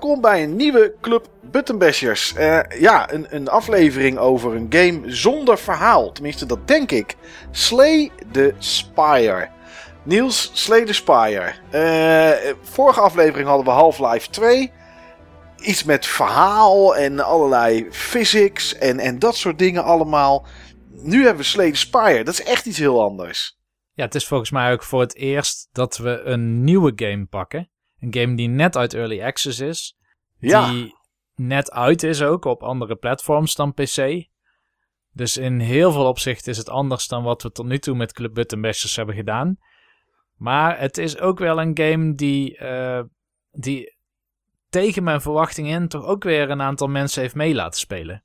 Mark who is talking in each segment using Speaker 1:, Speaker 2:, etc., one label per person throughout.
Speaker 1: welkom bij een nieuwe Club Buttonbashers. Uh, ja, een, een, aflevering over een game zonder verhaal. Tenminste, dat denk ik. Slay the Spire. Niels, Slay the Spire. Uh, vorige aflevering hadden we Half-Life 2. Iets met verhaal en allerlei physics en, en dat soort dingen allemaal. Nu hebben we Slay the Spire. Dat is echt iets heel anders.
Speaker 2: Ja, het is volgens mij ook voor het eerst dat we een nieuwe game pakken. Een game die net uit Early Access is. Ja. Die net uit is ook op andere platforms dan PC. Dus in heel veel opzichten is het anders dan wat we tot nu toe met Club Button Bashers hebben gedaan. Maar het is ook wel een game die, uh, die tegen mijn verwachting in toch ook weer een aantal mensen heeft mee laten spelen.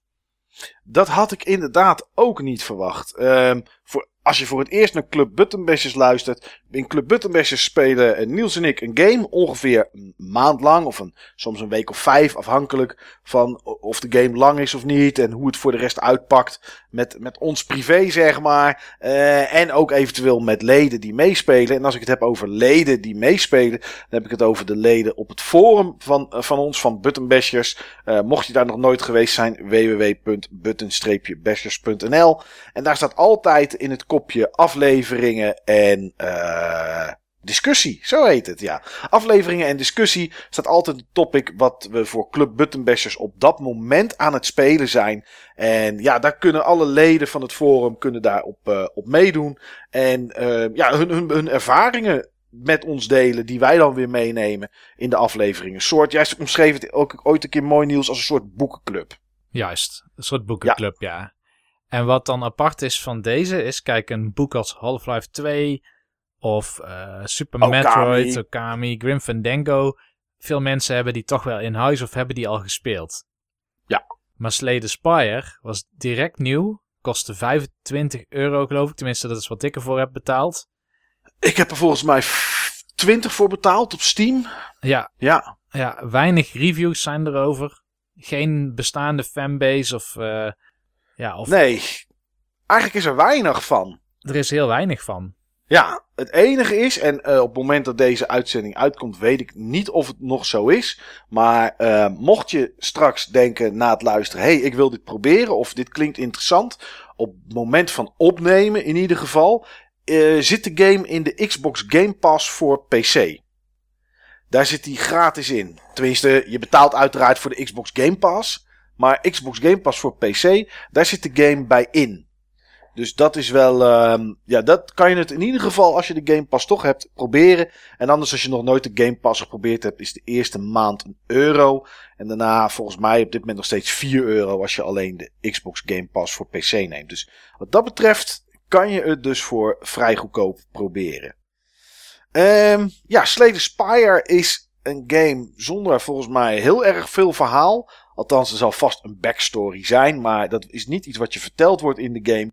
Speaker 1: Dat had ik inderdaad ook niet verwacht. Uh, voor als je voor het eerst naar Club Buttonbashers luistert. In Club Buttonbashers spelen eh, Niels en ik een game. Ongeveer een maand lang. Of een, soms een week of vijf. Afhankelijk van of de game lang is of niet. En hoe het voor de rest uitpakt. Met, met ons privé zeg maar. Uh, en ook eventueel met leden die meespelen. En als ik het heb over leden die meespelen. Dan heb ik het over de leden op het forum van, uh, van ons. Van Buttonbashers. Uh, mocht je daar nog nooit geweest zijn. www.button-bashers.nl En daar staat altijd in het kopje afleveringen en uh, discussie. Zo heet het, ja. Afleveringen en discussie staat altijd een topic wat we voor Club Buttonbashers op dat moment aan het spelen zijn. En ja, daar kunnen alle leden van het forum kunnen daar op, uh, op meedoen. En uh, ja, hun, hun, hun ervaringen met ons delen, die wij dan weer meenemen in de afleveringen. Soort, jij omschreef het ook ooit een keer mooi nieuws als een soort boekenclub.
Speaker 2: Juist, een soort boekenclub, ja. ja. En wat dan apart is van deze is, kijk, een boek als Half-Life 2 of uh, Super Okami. Metroid, Okami, Grim Fandango. Veel mensen hebben die toch wel in huis of hebben die al gespeeld.
Speaker 1: Ja.
Speaker 2: Maar Slay the Spire was direct nieuw. Kostte 25 euro geloof ik. Tenminste, dat is wat ik ervoor heb betaald.
Speaker 1: Ik heb er volgens mij 20 voor betaald op Steam.
Speaker 2: Ja.
Speaker 1: Ja.
Speaker 2: Ja, weinig reviews zijn erover. Geen bestaande fanbase of uh, ja, of...
Speaker 1: Nee, eigenlijk is er weinig van.
Speaker 2: Er is heel weinig van.
Speaker 1: Ja, het enige is, en uh, op het moment dat deze uitzending uitkomt, weet ik niet of het nog zo is. Maar uh, mocht je straks denken na het luisteren: hey, ik wil dit proberen, of dit klinkt interessant. Op het moment van opnemen, in ieder geval, uh, zit de game in de Xbox Game Pass voor PC. Daar zit die gratis in. Tenminste, je betaalt uiteraard voor de Xbox Game Pass. Maar Xbox Game Pass voor PC, daar zit de game bij in. Dus dat is wel, uh, ja, dat kan je het in ieder geval als je de Game Pass toch hebt proberen. En anders als je nog nooit de Game Pass geprobeerd hebt, is de eerste maand een euro. En daarna volgens mij op dit moment nog steeds 4 euro als je alleen de Xbox Game Pass voor PC neemt. Dus wat dat betreft kan je het dus voor vrij goedkoop proberen. Um, ja, Slay Spire is een game zonder volgens mij heel erg veel verhaal. Althans, er zal vast een backstory zijn, maar dat is niet iets wat je verteld wordt in de game.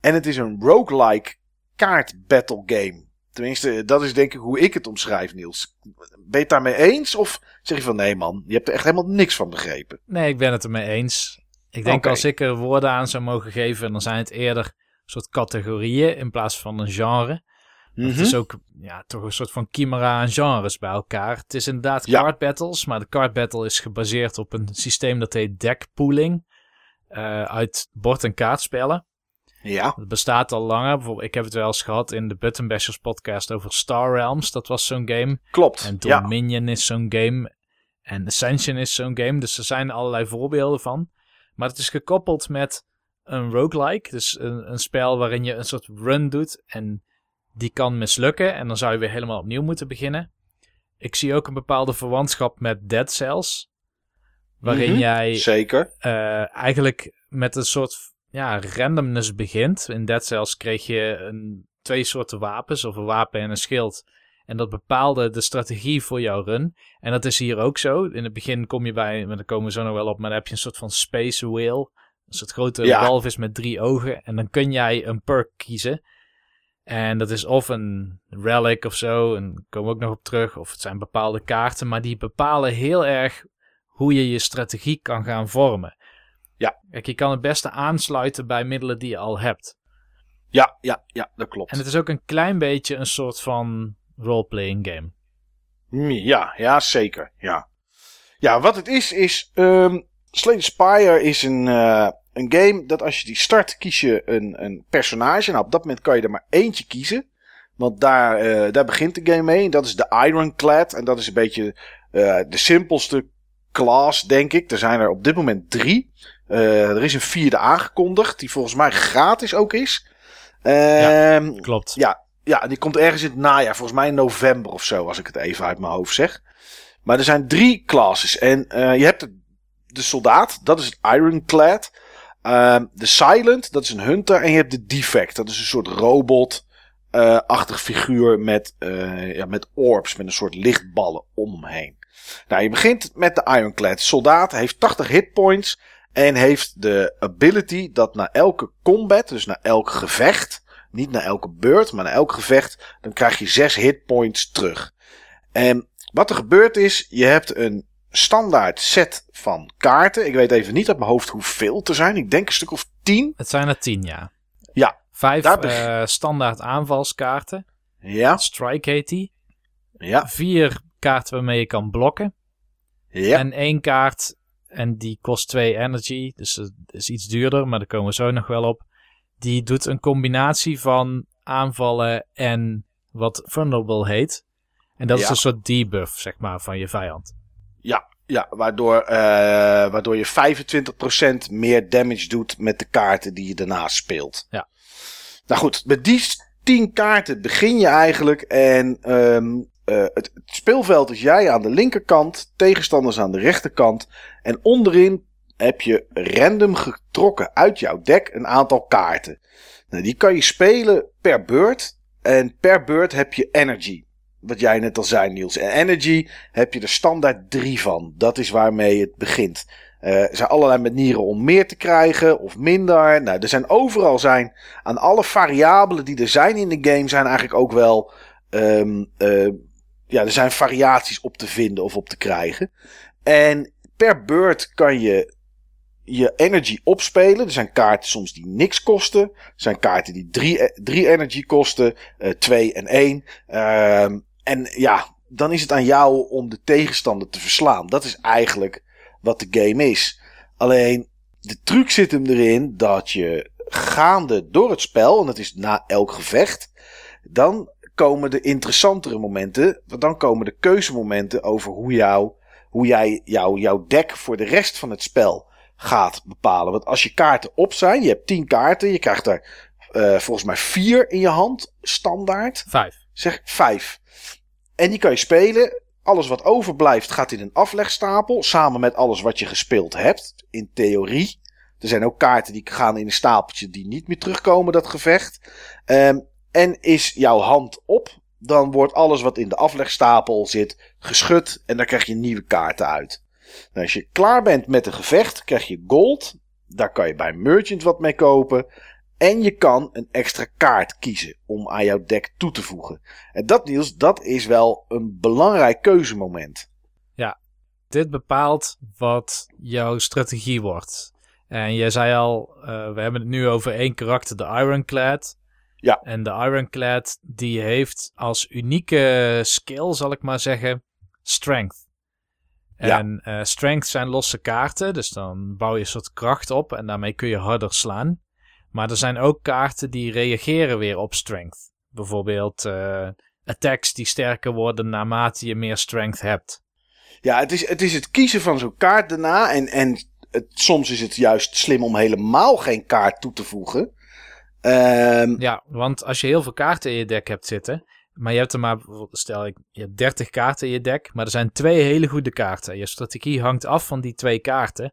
Speaker 1: En het is een roguelike kaart battle game. Tenminste, dat is denk ik hoe ik het omschrijf, Niels. Ben je het daarmee eens? Of zeg je van nee man, je hebt er echt helemaal niks van begrepen?
Speaker 2: Nee, ik ben het ermee eens. Ik denk als ik er woorden aan zou mogen geven, dan zijn het eerder soort categorieën in plaats van een genre. Het is mhm. ook ja, toch een soort van chimera aan genres bij elkaar. Het is inderdaad card battles, maar de card battle is gebaseerd op een systeem dat heet deck pooling. Uh, uit bord- en kaartspellen.
Speaker 1: Ja.
Speaker 2: Het bestaat al langer. Bijvoorbeeld, ik heb het wel eens gehad in de Button Bashers podcast over Star Realms. Dat was zo'n game.
Speaker 1: Klopt.
Speaker 2: En Dominion is zo'n game. En Ascension is zo'n game. Dus er zijn allerlei voorbeelden van. Maar het is gekoppeld met een roguelike. Dus een, een spel waarin je een soort run doet. En die kan mislukken en dan zou je weer helemaal opnieuw moeten beginnen. Ik zie ook een bepaalde verwantschap met Dead Cells. Waarin mhm, jij
Speaker 1: zeker.
Speaker 2: Uh, eigenlijk met een soort ja, randomness begint. In Dead Cells kreeg je een, twee soorten wapens, of een wapen en een schild. En dat bepaalde de strategie voor jouw run. En dat is hier ook zo. In het begin kom je bij, maar daar komen we zo nog wel op, maar dan heb je een soort van space whale. Een soort grote ja. walvis met drie ogen. En dan kun jij een perk kiezen. En dat is of een relic of zo, en daar komen we ook nog op terug. Of het zijn bepaalde kaarten, maar die bepalen heel erg hoe je je strategie kan gaan vormen.
Speaker 1: Ja.
Speaker 2: Kijk, je kan het beste aansluiten bij middelen die je al hebt.
Speaker 1: Ja, ja, ja, dat klopt.
Speaker 2: En het is ook een klein beetje een soort van roleplaying game.
Speaker 1: Mm, ja, ja, zeker. Ja. Ja, wat het is, is. Um, Slay Spire is een, uh, een game dat als je die start, kies je een, een personage. Nou, op dat moment kan je er maar eentje kiezen. Want daar, uh, daar begint de game mee. En dat is de Ironclad. En dat is een beetje uh, de simpelste class, denk ik. Er zijn er op dit moment drie. Uh, er is een vierde aangekondigd, die volgens mij gratis ook is.
Speaker 2: ja, ehm, klopt.
Speaker 1: Ja, ja, die komt ergens in het najaar, volgens mij in november of zo, als ik het even uit mijn hoofd zeg. Maar er zijn drie classes. En je hebt de, de, soldaat, dat is het Ironclad. De Silent, dat is een hunter. En je hebt de Defect, dat is een soort robot-achtig figuur met, uh, ja, met orbs, met een soort lichtballen om hem heen. Nou, je begint met de Ironclad. Soldaat heeft 80 hitpoints. En heeft de ability dat na elke combat, dus na elk gevecht, niet na elke beurt, maar na elk gevecht, dan krijg je 6 hitpoints terug. En wat er gebeurt is, je hebt een standaard set van kaarten. Ik weet even niet uit mijn hoofd hoeveel er zijn. Ik denk een stuk of 10.
Speaker 2: Het zijn er 10, ja.
Speaker 1: Ja.
Speaker 2: Vijf uh, standaard aanvalskaarten.
Speaker 1: Ja.
Speaker 2: Strike heet die.
Speaker 1: Ja.
Speaker 2: Vier kaarten waarmee je kan blokken.
Speaker 1: Ja.
Speaker 2: En één kaart en die kost 2 energy. Dus het is iets duurder, maar daar komen we zo nog wel op. Die doet een combinatie van aanvallen en wat vulnerable heet. En dat is een soort debuff, zeg maar, van je vijand.
Speaker 1: Ja, ja waardoor, uh, waardoor je 25% meer damage doet met de kaarten die je daarnaast speelt.
Speaker 2: Ja.
Speaker 1: Nou goed, met die 10 kaarten begin je eigenlijk. En um, uh, het, het, speelveld is jij aan de linkerkant, tegenstanders aan de rechterkant. En onderin heb je random getrokken uit jouw deck een aantal kaarten. Nou, die kan je spelen per beurt. En per beurt heb je energy. Wat jij net al zei, Niels. En energy heb je er standaard drie van. Dat is waarmee het begint. Uh, er zijn allerlei manieren om meer te krijgen of minder. Nou, er zijn overal zijn aan alle variabelen die er zijn in de game zijn eigenlijk ook wel um, uh, ja, er zijn variaties op te vinden of op te krijgen. En per beurt kan je je energy opspelen. Er zijn kaarten soms die niks kosten. Er zijn kaarten die drie, drie energy kosten. Twee en één. Uh, en ja, dan is het aan jou om de tegenstander te verslaan. Dat is eigenlijk wat de game is. Alleen, de truc zit hem erin dat je gaande door het spel, en dat is na elk gevecht, dan komen de interessantere momenten. Want dan komen de keuzemomenten over hoe, jou, hoe jij jou, jouw deck voor de rest van het spel gaat bepalen. Want als je kaarten op zijn, je hebt tien kaarten, je krijgt er uh, volgens mij vier in je hand, standaard.
Speaker 2: Vijf.
Speaker 1: Zeg vijf. En die kan je spelen. Alles wat overblijft gaat in een aflegstapel. Samen met alles wat je gespeeld hebt. In theorie. Er zijn ook kaarten die gaan in een stapeltje die niet meer terugkomen, dat gevecht. Um, en is jouw hand op, dan wordt alles wat in de aflegstapel zit geschud en dan krijg je nieuwe kaarten uit. Nou, als je klaar bent met een gevecht, krijg je gold. Daar kan je bij Merchant wat mee kopen. En je kan een extra kaart kiezen om aan jouw deck toe te voegen. En dat Niels, dat is wel een belangrijk keuzemoment.
Speaker 2: Ja, dit bepaalt wat jouw strategie wordt. En jij zei al, uh, we hebben het nu over één karakter, de Ironclad.
Speaker 1: Ja.
Speaker 2: En de Ironclad die heeft als unieke skill, zal ik maar zeggen, strength. En ja. uh, strength zijn losse kaarten, dus dan bouw je een soort kracht op en daarmee kun je harder slaan. Maar er zijn ook kaarten die reageren weer op strength. Bijvoorbeeld uh, attacks die sterker worden naarmate je meer strength hebt.
Speaker 1: Ja, het is het, is het kiezen van zo'n kaart daarna. En, en het, soms is het juist slim om helemaal geen kaart toe te voegen. Um,
Speaker 2: ja, want als je heel veel kaarten in je deck hebt zitten, maar je hebt er maar, stel ik, je hebt 30 kaarten in je deck, maar er zijn twee hele goede kaarten. Je strategie hangt af van die twee kaarten.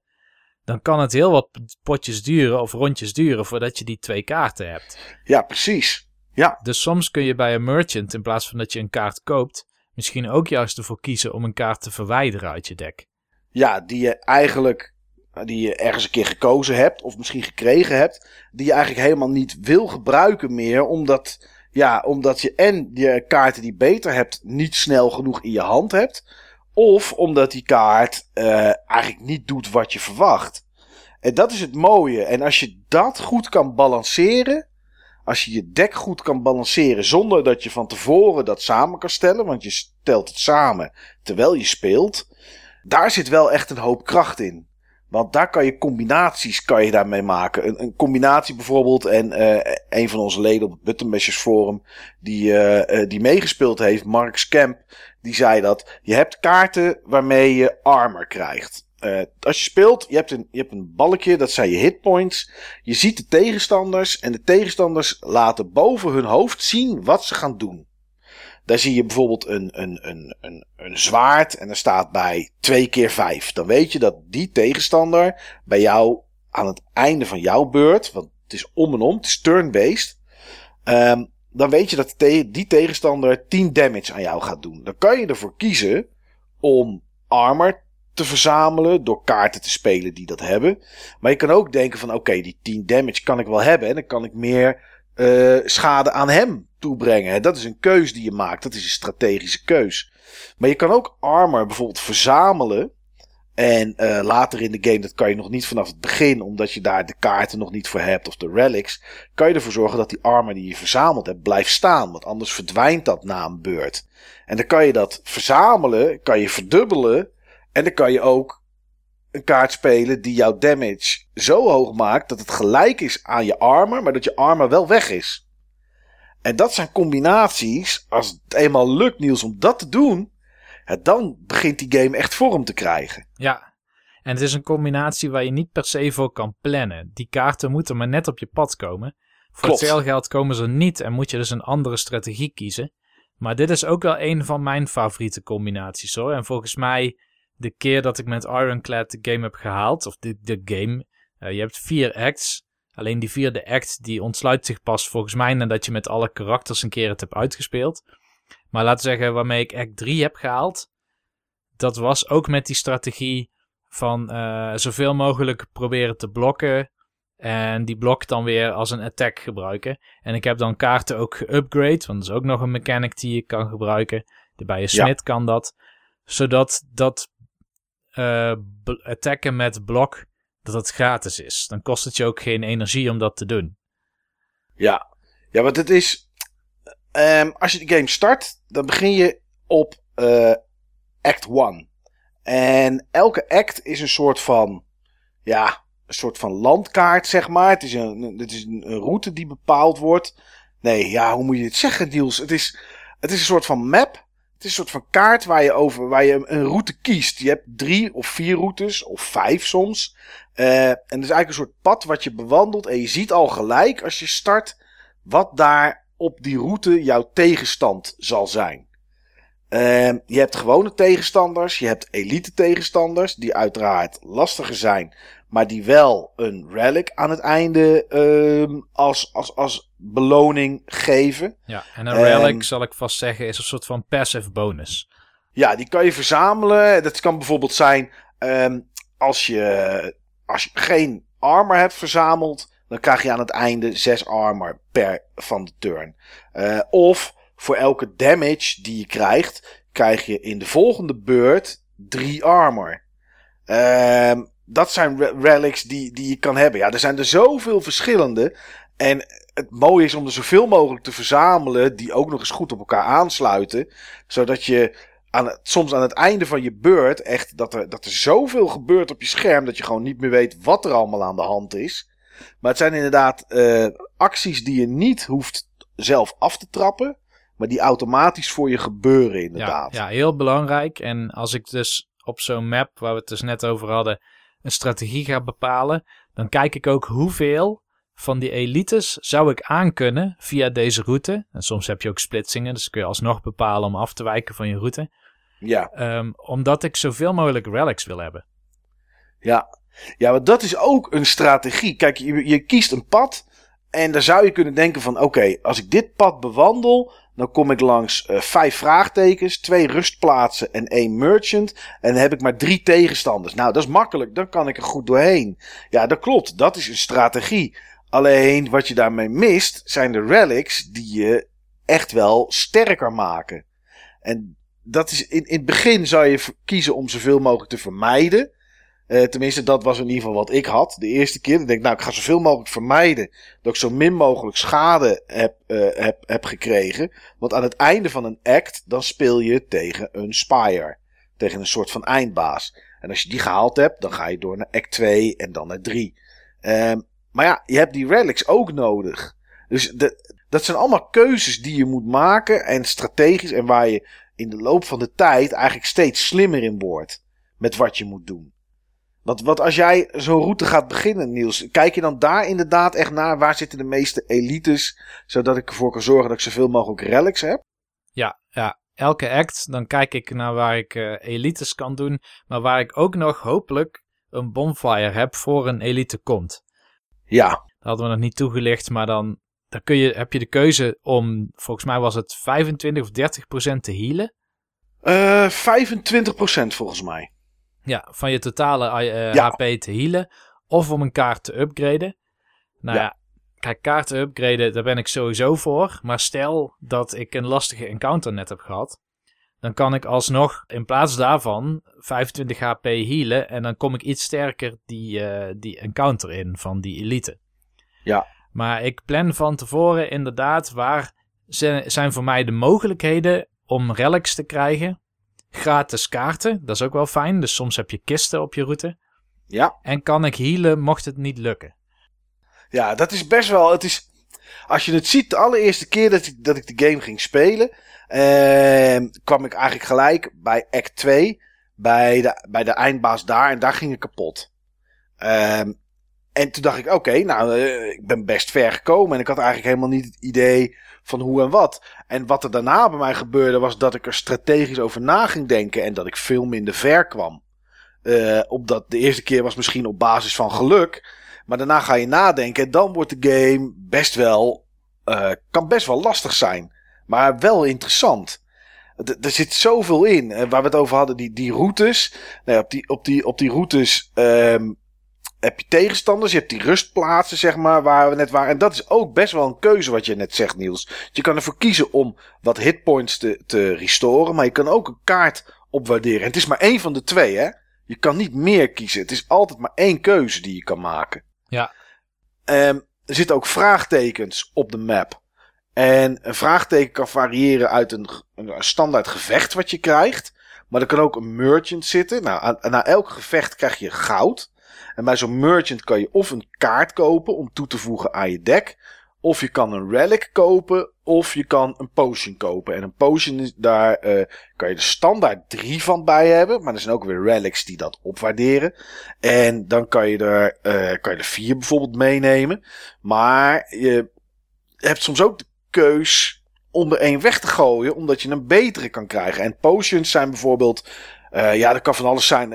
Speaker 2: Dan kan het heel wat potjes duren of rondjes duren voordat je die twee kaarten hebt.
Speaker 1: Ja, precies. Ja.
Speaker 2: Dus soms kun je bij een merchant, in plaats van dat je een kaart koopt, misschien ook juist ervoor kiezen om een kaart te verwijderen uit je deck.
Speaker 1: Ja, die je eigenlijk die je ergens een keer gekozen hebt, of misschien gekregen hebt, die je eigenlijk helemaal niet wil gebruiken meer, omdat, ja, omdat je en je kaarten die beter hebt, niet snel genoeg in je hand hebt, of omdat die kaart uh, eigenlijk niet doet wat je verwacht. En dat is het mooie. En als je dat goed kan balanceren, als je je deck goed kan balanceren zonder dat je van tevoren dat samen kan stellen, want je stelt het samen terwijl je speelt, Daar zit wel echt een hoop kracht in. Want daar kan je combinaties kan je daarmee maken. Een, een combinatie bijvoorbeeld. En uh, een van onze leden op het Buttonbashers Forum. Die, uh, die meegespeeld heeft, Mark Scamp. Die zei dat. Je hebt kaarten waarmee je armor krijgt. Uh, als je speelt, je hebt, een, je hebt een balkje, dat zijn je hitpoints. Je ziet de tegenstanders en de tegenstanders laten boven hun hoofd zien wat ze gaan doen. Daar zie je bijvoorbeeld een, een, een, een, een zwaard en er staat bij 2 keer 5. Dan weet je dat die tegenstander bij jou aan het einde van jouw beurt, want het is om en om, het is turn-based. Um, dan weet je dat die tegenstander 10 damage aan jou gaat doen. Dan kan je ervoor kiezen om armor te verzamelen door kaarten te spelen die dat hebben. Maar je kan ook denken van oké, die 10 damage kan ik wel hebben en dan kan ik meer uh, schade aan hem toebrengen. Dat is een keus die je maakt. Dat is een strategische keus. Maar je kan ook armor bijvoorbeeld verzamelen. En uh, later in de game, dat kan je nog niet vanaf het begin, omdat je daar de kaarten nog niet voor hebt of de relics. Kan je ervoor zorgen dat die armor die je verzameld hebt blijft staan. Want anders verdwijnt dat na een beurt. En dan kan je dat verzamelen, kan je verdubbelen. En dan kan je ook een kaart spelen die jouw damage zo hoog maakt dat het gelijk is aan je armor, maar dat je armor wel weg is. En dat zijn combinaties, als het eenmaal lukt Niels om dat te doen, dan begint die game echt vorm te krijgen.
Speaker 2: Ja, en het is een combinatie waar je niet per se voor kan plannen. Die kaarten moeten maar net op je pad komen. Voor Klopt. hetzelfde komen ze niet en moet je dus een andere strategie kiezen. Maar dit is ook wel een van mijn favoriete combinaties hoor. En volgens mij de keer dat ik met Ironclad de game heb gehaald, of de, de game, uh, je hebt vier acts. Alleen die vierde act die ontsluit zich pas volgens mij nadat je met alle karakters een keer het hebt uitgespeeld. Maar laten we zeggen, waarmee ik act 3 heb gehaald, dat was ook met die strategie van uh, zoveel mogelijk proberen te blokken. En die blok dan weer als een attack gebruiken. En ik heb dan kaarten ook geupgrade, want dat is ook nog een mechanic die je kan gebruiken. Bij een smid kan dat. Zodat dat uh, attacken met blok, dat het gratis is. Dan kost het je ook geen energie om dat te doen.
Speaker 1: Ja, ja want het is. Um, als je de game start, dan begin je op uh, Act 1. En elke act is een soort van. Ja, een soort van landkaart, zeg maar. Het is een, het is een route die bepaald wordt. Nee, ja, hoe moet je het zeggen, Niels? Het is, het is een soort van map het is een soort van kaart waar je, over, waar je een route kiest. Je hebt drie of vier routes, of vijf soms. Uh, en het is eigenlijk een soort pad wat je bewandelt. En je ziet al gelijk als je start wat daar op die route jouw tegenstand zal zijn. Uh, je hebt gewone tegenstanders, je hebt elite tegenstanders, die uiteraard lastiger zijn, maar die wel een relic aan het einde uh, als, als, als beloning geven.
Speaker 2: Ja, en een relic, zal ik vast zeggen, is een soort van passive bonus.
Speaker 1: Ja, die kan je verzamelen. Dat kan bijvoorbeeld zijn um, als, je, als je geen armor hebt verzameld, dan krijg je aan het einde 6 armor per van de turn. Uh, of voor elke damage die je krijgt, krijg je in de volgende beurt 3 armor. Um, dat zijn relics die, die je kan hebben. Ja, er zijn er zoveel verschillende. En het mooie is om er zoveel mogelijk te verzamelen die ook nog eens goed op elkaar aansluiten. Zodat je aan het, soms aan het einde van je beurt echt dat er, dat er zoveel gebeurt op je scherm dat je gewoon niet meer weet wat er allemaal aan de hand is. Maar het zijn inderdaad uh, acties die je niet hoeft zelf af te trappen, maar die automatisch voor je gebeuren inderdaad.
Speaker 2: Ja, ja heel belangrijk. En als ik dus op zo'n map waar we het dus net over hadden een strategie ga bepalen, dan kijk ik ook hoeveel van die elites zou ik aankunnen via deze route. En soms heb je ook splitsingen, dus kun je alsnog bepalen om af te wijken van je route.
Speaker 1: Ja.
Speaker 2: Um, omdat ik zoveel mogelijk relics wil hebben.
Speaker 1: Ja, ja maar dat is ook een strategie. Kijk, je, je kiest een pad en daar zou je kunnen denken van... oké, als ik dit pad bewandel, dan kom ik langs uh, vijf vraagtekens, twee rustplaatsen en één merchant. En dan heb ik maar drie tegenstanders. Nou, dat is makkelijk. Dan kan ik er goed doorheen. Ja, dat klopt. Dat is een strategie. Alleen wat je daarmee mist, zijn de relics die je echt wel sterker maken. En dat is in, in het begin zou je kiezen om zoveel mogelijk te vermijden. Uh, tenminste, dat was in ieder geval wat ik had. De eerste keer. Ik denk, nou, ik ga zoveel mogelijk vermijden. Dat ik zo min mogelijk schade heb, uh, heb, heb gekregen. Want aan het einde van een act, dan speel je tegen een spire. Tegen een soort van eindbaas. En als je die gehaald hebt, dan ga je door naar act 2 en dan naar 3. Ehm, maar ja, je hebt die relics ook nodig. Dus dat zijn allemaal keuzes die je moet maken en strategisch en waar je in de loop van de tijd eigenlijk steeds slimmer in wordt met wat je moet doen. Want wat als jij zo'n route gaat beginnen, Niels, kijk je dan daar inderdaad echt naar waar zitten de meeste elites, zodat ik ervoor kan zorgen dat ik zoveel mogelijk relics heb?
Speaker 2: Ja, ja. Elke act, dan kijk ik naar waar ik uh, elites kan doen, maar waar ik ook nog hopelijk een bonfire heb voor een elite komt.
Speaker 1: Ja.
Speaker 2: Dat hadden we nog niet toegelicht, maar dan, dan kun je, heb je de keuze om, volgens mij was het 25 of 30 procent te healen.
Speaker 1: Uh, 25 procent volgens mij.
Speaker 2: Ja, van je totale uh, HP te healen. Of om een kaart te upgraden. Nou ja. ja, kijk, kaarten upgraden, daar ben ik sowieso voor. Maar stel dat ik een lastige encounter net heb gehad. Dan kan ik alsnog in plaats daarvan 25 HP healen. En dan kom ik iets sterker die, uh, die encounter in van die elite.
Speaker 1: Ja.
Speaker 2: Maar ik plan van tevoren inderdaad waar zijn voor mij de mogelijkheden om relics te krijgen gratis kaarten. Dat is ook wel fijn. Dus soms heb je kisten op je route.
Speaker 1: Ja.
Speaker 2: En kan ik healen mocht het niet lukken.
Speaker 1: Ja, dat is best wel. Het is, als je het ziet, de allereerste keer dat ik, dat ik de game ging spelen, eh, kwam ik eigenlijk gelijk bij Act 2, bij de, bij de eindbaas daar, en daar ging ik kapot. Eh, en toen dacht ik, oké, nou, uh, ik ben best ver gekomen en ik had eigenlijk helemaal niet het idee van hoe en wat. En wat er daarna bij mij gebeurde was dat ik er strategisch over na ging denken en dat ik veel minder ver kwam. Uh, op dat, de eerste keer was misschien op basis van geluk. Maar daarna ga je nadenken en dan wordt de game best wel, uh, kan best wel lastig zijn. Maar wel interessant. er zit zoveel in. Uh, waar we het over hadden, die, die routes. Nou, op, die, op, die, op die routes um, heb je tegenstanders, je hebt die rustplaatsen, zeg maar, waar we net waren. En dat is ook best wel een keuze wat je net zegt, Niels. Je kan ervoor kiezen om wat hitpoints te, te restoren, maar je kan ook een kaart opwaarderen. En het is maar één van de twee, hè? Je kan niet meer kiezen. Het is altijd maar één keuze die je kan maken.
Speaker 2: Ja.
Speaker 1: Um, er zitten ook vraagtekens op de map. En een vraagteken kan variëren uit een, een standaard gevecht wat je krijgt. Maar er kan ook een merchant zitten. Nou, na elk gevecht krijg je goud. En bij zo'n merchant kan je of een kaart kopen om toe te voegen aan je deck. Of je kan een relic kopen. Of je kan een potion kopen. En een potion, daar uh, kan je de standaard drie van bij hebben. Maar er zijn ook weer relics die dat opwaarderen. En dan kan je er, uh, kan je er vier bijvoorbeeld meenemen. Maar je hebt soms ook de keus om er één weg te gooien. Omdat je een betere kan krijgen. En potions zijn bijvoorbeeld... Uh, ja, dat kan van alles zijn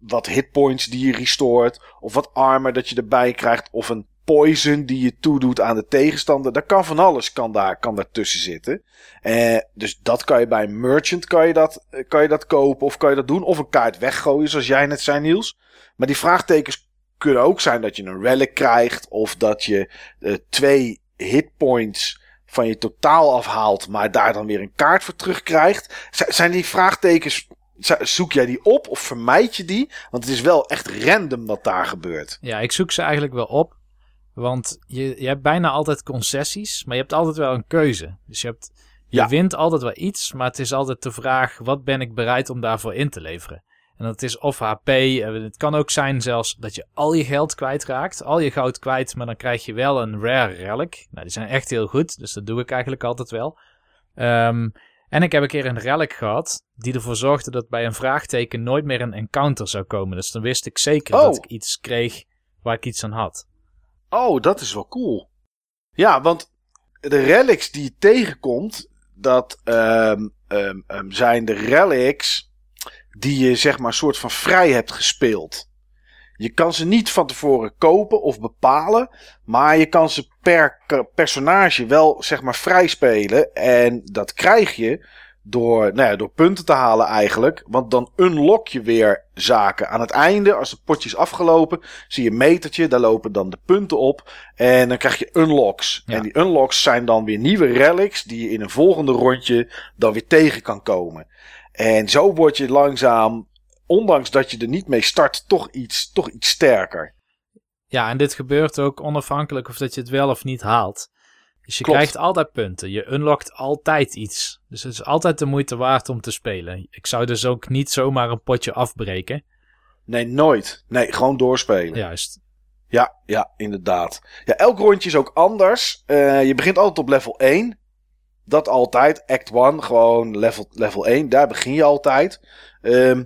Speaker 1: wat hitpoints die je restoort. Of wat armor dat je erbij krijgt. Of een poison die je toedoet aan de tegenstander. Daar kan van alles kan daar, kan daar tussen zitten. Eh, dus dat kan je bij een merchant kan je dat, kan je dat kopen of kan je dat doen. Of een kaart weggooien zoals jij net zei Niels. Maar die vraagtekens kunnen ook zijn dat je een relic krijgt. Of dat je uh, twee hitpoints van je totaal afhaalt. Maar daar dan weer een kaart voor terugkrijgt. Z zijn die vraagtekens Zoek jij die op of vermijd je die? Want het is wel echt random wat daar gebeurt.
Speaker 2: Ja, ik zoek ze eigenlijk wel op. Want je, je hebt bijna altijd concessies, maar je hebt altijd wel een keuze. Dus je, hebt, je ja. wint altijd wel iets, maar het is altijd de vraag: wat ben ik bereid om daarvoor in te leveren? En dat is of HP. Het kan ook zijn zelfs dat je al je geld kwijtraakt. Al je goud kwijt, maar dan krijg je wel een rare relic. Nou, die zijn echt heel goed, dus dat doe ik eigenlijk altijd wel. Um, en ik heb een keer een relic gehad die ervoor zorgde dat bij een vraagteken nooit meer een encounter zou komen. Dus dan wist ik zeker oh. dat ik iets kreeg waar ik iets aan had.
Speaker 1: Oh, dat is wel cool. Ja, want de relics die je tegenkomt, dat um, um, um, zijn de relics die je zeg maar soort van vrij hebt gespeeld. Je kan ze niet van tevoren kopen of bepalen, maar je kan ze per personage wel zeg maar vrij spelen. En dat krijg je door, nou ja, door punten te halen eigenlijk. Want dan unlock je weer zaken. Aan het einde, als het potje is afgelopen, zie je een metertje. Daar lopen dan de punten op. En dan krijg je unlocks. Ja. En die unlocks zijn dan weer nieuwe relics die je in een volgende rondje dan weer tegen kan komen. En zo word je langzaam ondanks dat je er niet mee start, toch iets, toch iets sterker.
Speaker 2: Ja, en dit gebeurt ook onafhankelijk of dat je het wel of niet haalt. Dus je
Speaker 1: Klopt.
Speaker 2: krijgt altijd punten. Je unlockt altijd iets. Dus het is altijd de moeite waard om te spelen. Ik zou dus ook niet zomaar een potje afbreken.
Speaker 1: Nee, nooit. Nee, gewoon doorspelen.
Speaker 2: Juist.
Speaker 1: Ja, ja, inderdaad. Ja, elk rondje is ook anders. Eh, je begint altijd op level 1. Dat altijd. Act 1, gewoon level, level 1. Daar begin je altijd. Ehm,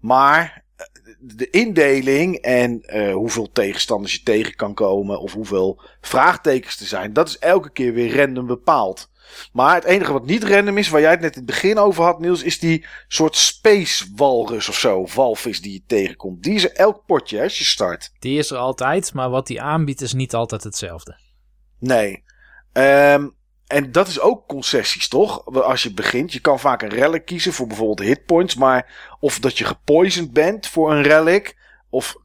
Speaker 1: maar eh, de indeling en eh, hoeveel tegenstanders je tegen kan komen. Of hoeveel vraagtekens er zijn. Dat is elke keer weer random bepaald. Maar het enige wat niet random is, waar jij het net in het begin over had, Niels, is die soort space walrus of zo. Walvis die je tegenkomt. Die is er elk potje hè, als je start.
Speaker 2: Die is er altijd, maar wat die aanbiedt is niet altijd hetzelfde.
Speaker 1: Nee. Ehm, en dat is ook concessies, toch? Als je begint. Je kan vaak een relic kiezen voor bijvoorbeeld hitpoints. Maar of dat je gepoisoned bent voor een relic. Of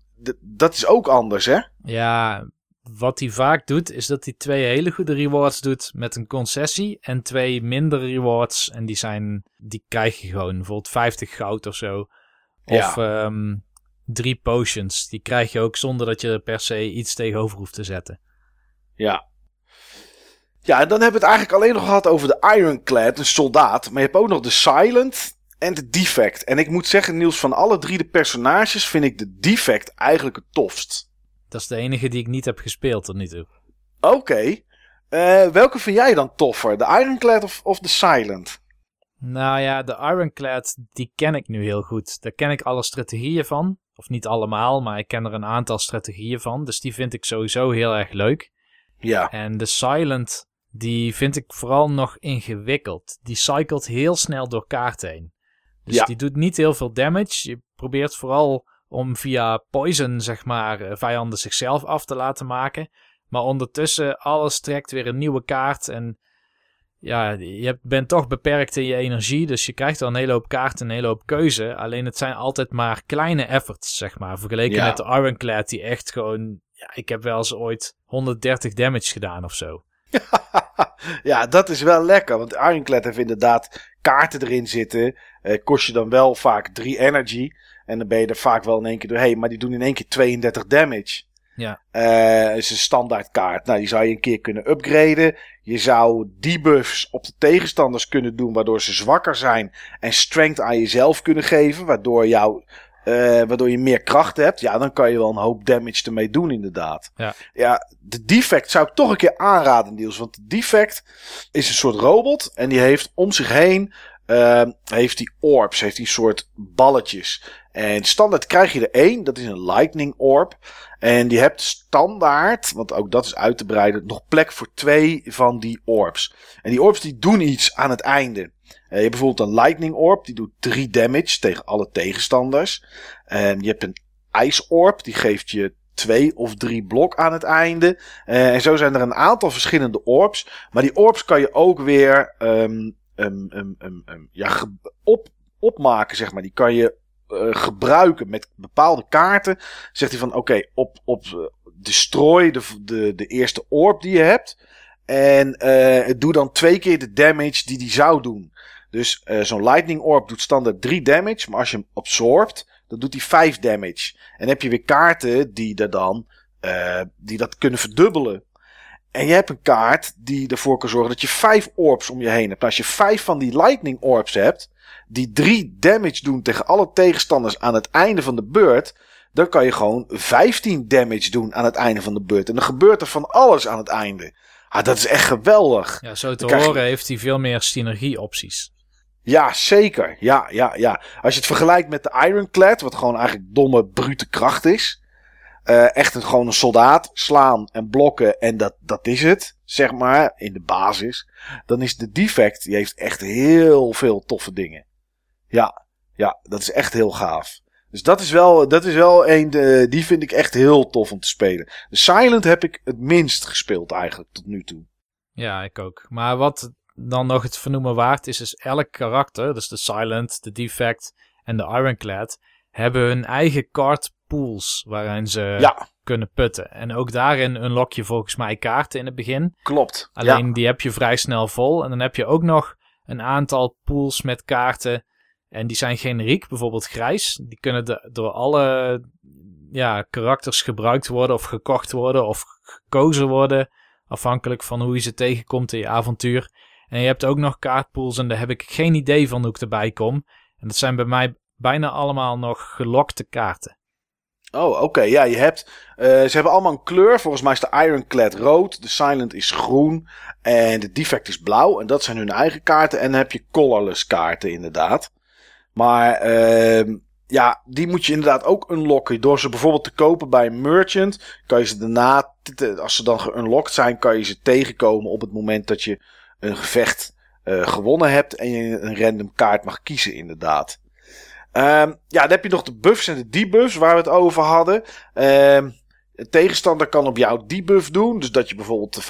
Speaker 1: dat is ook anders, hè?
Speaker 2: Ja, wat hij vaak doet, is dat hij twee hele goede rewards doet met een concessie. En twee minder rewards. En die zijn, die krijg je gewoon. Bijvoorbeeld 50 goud of zo. Of ehm, drie potions. Die krijg je ook zonder dat je er per se iets tegenover hoeft te zetten.
Speaker 1: Ja. Ja, en dan hebben we het eigenlijk alleen nog gehad over de Ironclad, een soldaat. Maar je hebt ook nog de Silent en de Defect. En ik moet zeggen, Niels, van alle drie de personages vind ik de Defect eigenlijk het tofst.
Speaker 2: Dat is de enige die ik niet heb gespeeld tot nu toe.
Speaker 1: Oké. Eh, welke vind jij dan toffer? De Ironclad of, of de Silent?
Speaker 2: Nou ja, de Ironclad, die ken ik nu heel goed. Daar ken ik alle strategieën van. Of niet allemaal, maar ik ken er een aantal strategieën van. Dus die vind ik sowieso heel erg leuk.
Speaker 1: Ja.
Speaker 2: En de Silent, die vind ik vooral nog ingewikkeld. Die cycelt heel snel door kaarten heen. Dus
Speaker 1: Ja.
Speaker 2: die doet niet heel veel damage. Je probeert vooral om via poison, zeg maar, eh, vijanden zichzelf af te laten maken. Maar ondertussen, alles trekt weer een nieuwe kaart. En ja, je bent toch beperkt in je energie. Dus je krijgt wel een hele hoop kaarten, een hele hoop keuze. Alleen het zijn altijd maar kleine efforts, zeg maar. Vergeleken
Speaker 1: Ja.
Speaker 2: met de Ironclad, die echt gewoon... Ja, ik heb wel eens ooit 130 damage gedaan of zo.
Speaker 1: ja, dat is wel lekker. Want Ironclad heeft inderdaad kaarten erin zitten. Eh, kost je dan wel vaak 3 energy. En dan ben je er vaak wel in één keer doorheen. Maar die doen in één keer 32 damage.
Speaker 2: Ja.
Speaker 1: Eh, is een standaard kaart. Nou, die zou je een keer kunnen upgraden. Je zou debuffs op de tegenstanders kunnen doen. Waardoor ze zwakker zijn. En strength aan jezelf kunnen geven. Waardoor, jou, eh, waardoor je meer kracht hebt. Ja, dan kan je wel een hoop damage ermee doen inderdaad.
Speaker 2: Ja.
Speaker 1: ja, de defect zou ik toch een keer aanraden Niels. Want de defect is een soort robot. En die heeft om zich heen... eh, heeft die orbs. Heeft die soort balletjes. En standaard krijg je er één. Dat is een lightning orb. En die hebt standaard, want ook dat is uit te breiden, nog plek voor twee van die orbs. En die orbs die doen iets aan het einde. Eh, je hebt bijvoorbeeld een lightning orb, die doet 3 damage tegen alle tegenstanders. En je hebt een ice orb, die geeft je twee of drie blok aan het einde. Eh, en zo zijn er een aantal verschillende orbs. Maar die orbs kan je ook weer ehm, ehm, ehm, ja, op, opmaken, zeg maar. Die kan je eh, gebruiken met bepaalde kaarten. Zegt hij van oké, op, op destroy de, de, de eerste orb die je hebt. En eh doe dan twee keer de damage die die zou doen. Dus eh, zo'n lightning orb doet standaard 3 damage. Maar als je hem absorbt, dan doet hij 5 damage. En heb je weer kaarten die, er dan, eh, die dat kunnen verdubbelen. En je hebt een kaart die ervoor kan zorgen dat je 5 orbs om je heen hebt. Als je 5 van die lightning orbs hebt, die 3 damage doen tegen alle tegenstanders aan het einde van de beurt. Dan kan je gewoon 15 damage doen aan het einde van de beurt. En dan gebeurt er van alles aan het einde. Ah, dat is echt geweldig.
Speaker 2: Ja, zo te
Speaker 1: je-
Speaker 2: horen heeft hij veel meer synergieopties.
Speaker 1: Ja, zeker. Ja, ja, ja. Als je het vergelijkt met de Ironclad, wat gewoon eigenlijk domme, brute kracht is. eh, echt een, gewoon een soldaat slaan en blokken en dat, dat is het, zeg maar, in de basis. Dan is de defect, die heeft echt heel veel toffe dingen. Ja, ja, dat is echt heel gaaf. Dus dat is wel, dat is wel een, de, die vind ik echt heel tof om te spelen. De Silent heb ik het minst gespeeld eigenlijk tot nu toe.
Speaker 2: Ja, ik ook. Maar wat dan nog het vernoemen waard is, is elk karakter, dus de Silent, de Defect en de Ironclad, hebben hun eigen card pools waarin ze
Speaker 1: Ja,
Speaker 2: kunnen putten. En ook daarin unlock je volgens mij kaarten in het begin.
Speaker 1: klopt.
Speaker 2: Alleen
Speaker 1: ja.
Speaker 2: die heb je vrij snel vol. En dan heb je ook nog een aantal pools met kaarten. En die zijn generiek, bijvoorbeeld grijs. Die kunnen door alle ja, karakters gebruikt worden of gekocht worden of gekozen worden Afhankelijk van hoe je ze tegenkomt in je avontuur. En je hebt ook nog kaartpools en daar heb ik geen idee van hoe ik erbij kom. En dat zijn bij mij bijna allemaal nog gelokte kaarten.
Speaker 1: Oh, oké. Ja, je hebt. Uh, ze hebben allemaal een kleur. Volgens mij is de Ironclad rood. De Silent is groen. En de Defect is blauw. En dat zijn hun eigen kaarten. En dan heb je colorless kaarten, inderdaad. Maar uh, ja, die moet je inderdaad ook unlocken. Door ze bijvoorbeeld te kopen bij een merchant. Kan je ze daarna, als ze dan geunlocked zijn, kan je ze tegenkomen op het moment dat je een gevecht uh, gewonnen hebt. En je een random kaart mag kiezen, inderdaad. Um, ja, dan heb je nog de buffs en de debuffs waar we het over hadden. Um, een tegenstander kan op jou debuff doen. Dus dat je bijvoorbeeld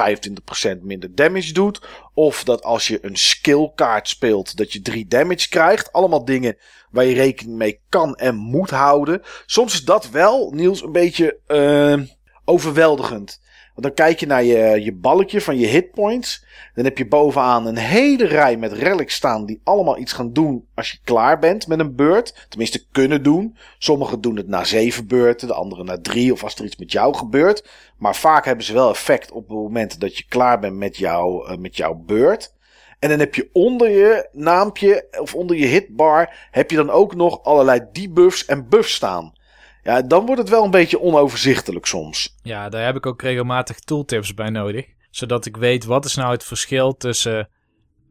Speaker 1: 25% minder damage doet. Of dat als je een skill kaart speelt, dat je 3 damage krijgt. Allemaal dingen waar je rekening mee kan en moet houden. Soms is dat wel, Niels, een beetje uh, overweldigend. Want dan kijk je naar je, je balkje van je hitpoints. Dan heb je bovenaan een hele rij met relics staan die allemaal iets gaan doen als je klaar bent met een beurt. Tenminste kunnen doen. Sommigen doen het na zeven beurten, de anderen na drie of als er iets met jou gebeurt. Maar vaak hebben ze wel effect op het moment dat je klaar bent met, jou, uh, met jouw beurt. En dan heb je onder je naampje of onder je hitbar heb je dan ook nog allerlei debuffs en buffs staan. Ja, dan wordt het wel een beetje onoverzichtelijk soms.
Speaker 2: Ja, daar heb ik ook regelmatig tooltips bij nodig. Zodat ik weet wat is nou het verschil tussen,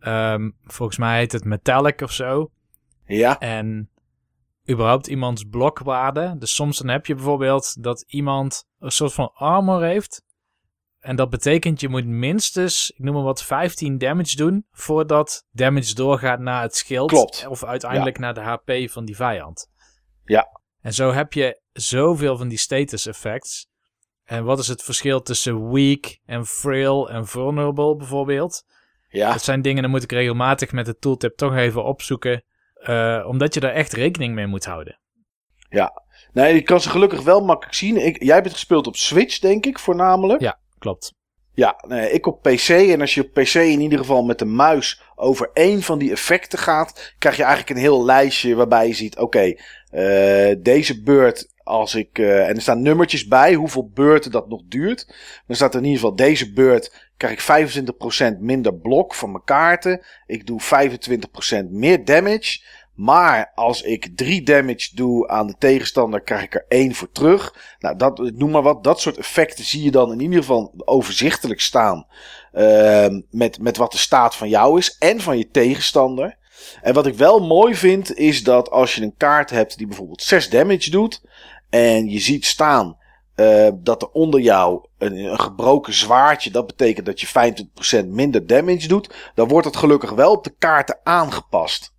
Speaker 2: um, volgens mij heet het metallic of zo.
Speaker 1: Ja.
Speaker 2: En überhaupt iemands blokwaarde. Dus soms dan heb je bijvoorbeeld dat iemand een soort van armor heeft. En dat betekent je moet minstens, ik noem maar wat, 15 damage doen voordat damage doorgaat naar het schild.
Speaker 1: Klopt.
Speaker 2: Of uiteindelijk naar de HP van die vijand.
Speaker 1: Ja.
Speaker 2: En zo heb je zoveel van die status effects. En wat is het verschil tussen weak en frail en vulnerable bijvoorbeeld?
Speaker 1: Ja.
Speaker 2: Dat zijn dingen, dan moet ik regelmatig met de tooltip toch even opzoeken. Uh, omdat je daar echt rekening mee moet houden.
Speaker 1: Ja. Nee, je kan ze gelukkig wel makkelijk zien. Ik, jij bent gespeeld op Switch, denk ik, voornamelijk.
Speaker 2: Ja, klopt.
Speaker 1: Ja, nee, ik op PC. En als je op PC in ieder geval met de muis over één van die effecten gaat, krijg je eigenlijk een heel lijstje waarbij je ziet: oké, okay, uh, deze beurt als ik, uh, en er staan nummertjes bij hoeveel beurten dat nog duurt. Dan staat in ieder geval deze beurt krijg ik 25% minder blok van mijn kaarten. Ik doe 25% meer damage. Maar als ik 3 damage doe aan de tegenstander, krijg ik er 1 voor terug. Nou, dat, noem maar wat. Dat soort effecten zie je dan in ieder geval overzichtelijk staan. Uh, met, met wat de staat van jou is en van je tegenstander. En wat ik wel mooi vind, is dat als je een kaart hebt die bijvoorbeeld 6 damage doet. En je ziet staan uh, dat er onder jou een, een, gebroken zwaardje, dat betekent dat je 25% minder damage doet. Dan wordt het gelukkig wel op de kaarten aangepast.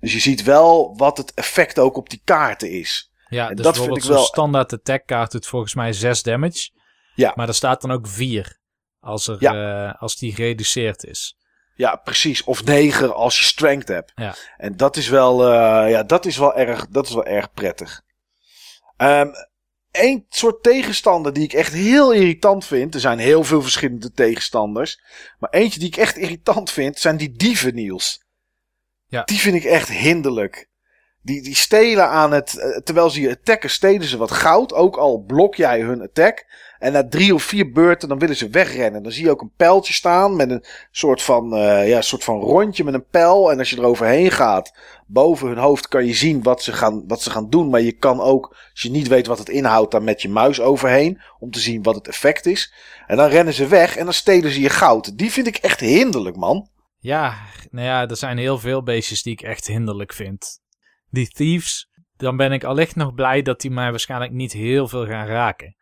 Speaker 1: Dus je ziet wel wat het effect ook op die kaarten is.
Speaker 2: Ja, en dus dat vind ik wel. standaard attack kaart doet volgens mij 6 damage.
Speaker 1: Ja.
Speaker 2: Maar er staat dan ook 4 als, er, ja. uh, als die gereduceerd is.
Speaker 1: Ja, precies. Of 9 als je strength hebt.
Speaker 2: Ja.
Speaker 1: En dat is wel, uh, ja, dat is wel erg, dat is wel erg prettig. Um, Eén soort tegenstander die ik echt heel irritant vind. Er zijn heel veel verschillende tegenstanders. Maar eentje die ik echt irritant vind, zijn die dieven, Niels.
Speaker 2: Ja.
Speaker 1: Die vind ik echt hinderlijk. Die, die stelen aan het. Uh, terwijl ze je attacken, stelen ze wat goud. Ook al blok jij hun attack. En na drie of vier beurten, dan willen ze wegrennen. Dan zie je ook een pijltje staan met een soort van, uh, ja, soort van rondje met een pijl. En als je eroverheen gaat, boven hun hoofd kan je zien wat ze, gaan, wat ze gaan doen. Maar je kan ook, als je niet weet wat het inhoudt, dan met je muis overheen. Om te zien wat het effect is. En dan rennen ze weg en dan stelen ze je goud. Die vind ik echt hinderlijk, man.
Speaker 2: Ja, nou ja, er zijn heel veel beestjes die ik echt hinderlijk vind. Die thieves, dan ben ik allicht nog blij dat die mij waarschijnlijk niet heel veel gaan raken.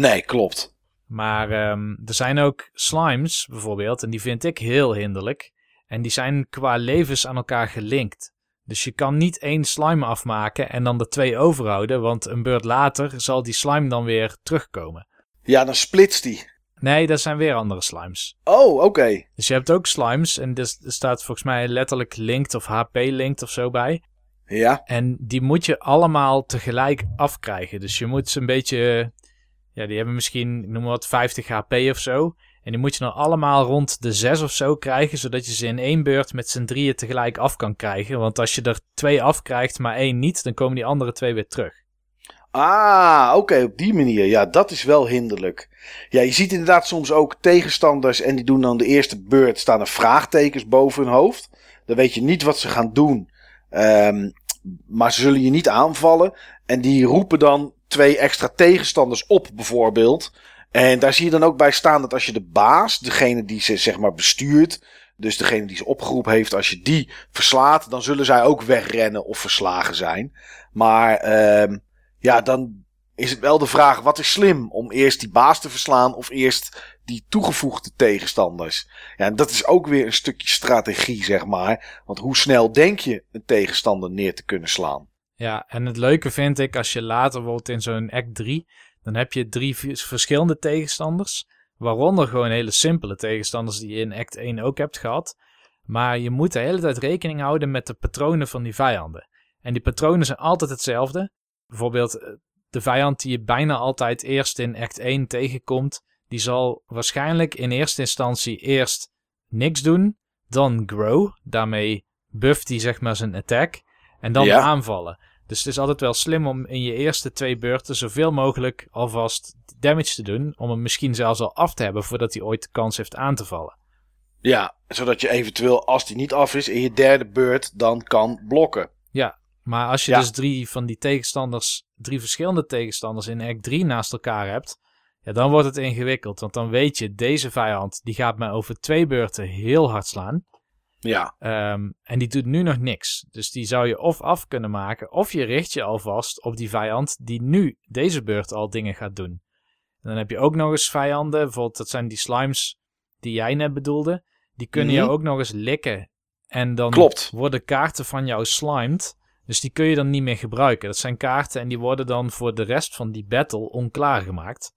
Speaker 1: Nee, klopt.
Speaker 2: Maar um, er zijn ook slimes bijvoorbeeld, en die vind ik heel hinderlijk. En die zijn qua levens aan elkaar gelinkt. Dus je kan niet één slime afmaken en dan de twee overhouden, want een beurt later zal die slime dan weer terugkomen.
Speaker 1: Ja, dan splitst die.
Speaker 2: Nee, dat zijn weer andere slimes.
Speaker 1: Oh, oké. Okay.
Speaker 2: Dus je hebt ook slimes en er staat volgens mij letterlijk linked of HP linked of zo bij.
Speaker 1: Ja.
Speaker 2: En die moet je allemaal tegelijk afkrijgen. Dus je moet ze een beetje ja, die hebben misschien, noem maar wat, 50 HP of zo. En die moet je dan allemaal rond de 6 of zo krijgen, zodat je ze in één beurt met z'n drieën tegelijk af kan krijgen. Want als je er twee afkrijgt, maar één niet, dan komen die andere twee weer terug.
Speaker 1: Ah, oké, op die manier. Ja, dat is wel hinderlijk. Ja, je ziet inderdaad soms ook tegenstanders en die doen dan de eerste beurt, staan er vraagtekens boven hun hoofd. Dan weet je niet wat ze gaan doen. Um, maar ze zullen je niet aanvallen. En die roepen dan twee extra tegenstanders op, bijvoorbeeld. En daar zie je dan ook bij staan dat als je de baas, degene die ze zeg maar bestuurt, dus degene die ze opgeroepen heeft, als je die verslaat, dan zullen zij ook wegrennen of verslagen zijn. Maar uh, ja, dan is het wel de vraag: wat is slim om eerst die baas te verslaan of eerst die toegevoegde tegenstanders? Ja, en dat is ook weer een stukje strategie, zeg maar. Want hoe snel denk je een tegenstander neer te kunnen slaan?
Speaker 2: Ja, en het leuke vind ik als je later wordt in zo'n act 3, dan heb je drie verschillende tegenstanders. Waaronder gewoon hele simpele tegenstanders die je in act 1 ook hebt gehad. Maar je moet de hele tijd rekening houden met de patronen van die vijanden. En die patronen zijn altijd hetzelfde. Bijvoorbeeld eh, de vijand die je bijna altijd eerst in act 1 tegenkomt, die zal waarschijnlijk in eerste instantie eerst niks doen, dan grow, daarmee bufft hij zeg maar zijn attack, en dan aanvallen. Dus het is altijd wel slim om in je eerste twee beurten zoveel mogelijk alvast damage te doen, om hem misschien zelfs al af te hebben voordat hij ooit de kans heeft aan te vallen.
Speaker 1: Ja, zodat je eventueel, als die niet af is, in je derde beurt dan kan blokken.
Speaker 2: Ja, maar als je dus drie van die tegenstanders, drie verschillende tegenstanders in act 3 naast elkaar hebt, ja, dan wordt het ingewikkeld. Want dan weet je, deze vijand die gaat mij over twee beurten heel hard slaan.
Speaker 1: Ja.
Speaker 2: Um, en die doet nu nog niks. Dus die zou je of af kunnen maken, of je richt je alvast op die vijand die nu deze beurt al dingen gaat doen. En dan heb je ook nog eens vijanden, bijvoorbeeld dat zijn die slimes die jij net bedoelde. Die kunnen mm je ook nog eens likken. En dan
Speaker 1: Klopt.
Speaker 2: worden kaarten van jou slimed. Dus die kun je dan niet meer gebruiken. Dat zijn kaarten en die worden dan voor de rest van die battle onklaar gemaakt.